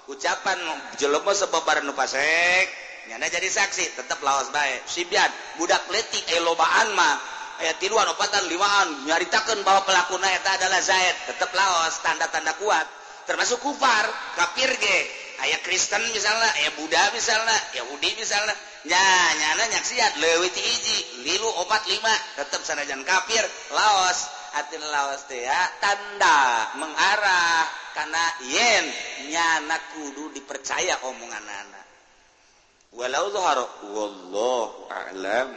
Speaker 1: ucapan jelema sebabaran nu pasek nyana jadi saksi tetap lawas baik sibian budak letik aya eh, lobaan mah aya tiluan opatan limaan nyaritakeun bahwa pelaku eta adalah Zaid. Tetap lawas tanda-tanda kuat. termasuk kufar kafir ge. Aya Kristen misalnya ya Buddha misalnya Yahudi misalnya nyanyana nyaksiat lewi ti hiji lilu opat lima. Tetap sanajan kafir laos. Atin laos teh ya tanda mengarah karena yen nyana kudu dipercaya omongan anak walau zuharo wallahu a'lam.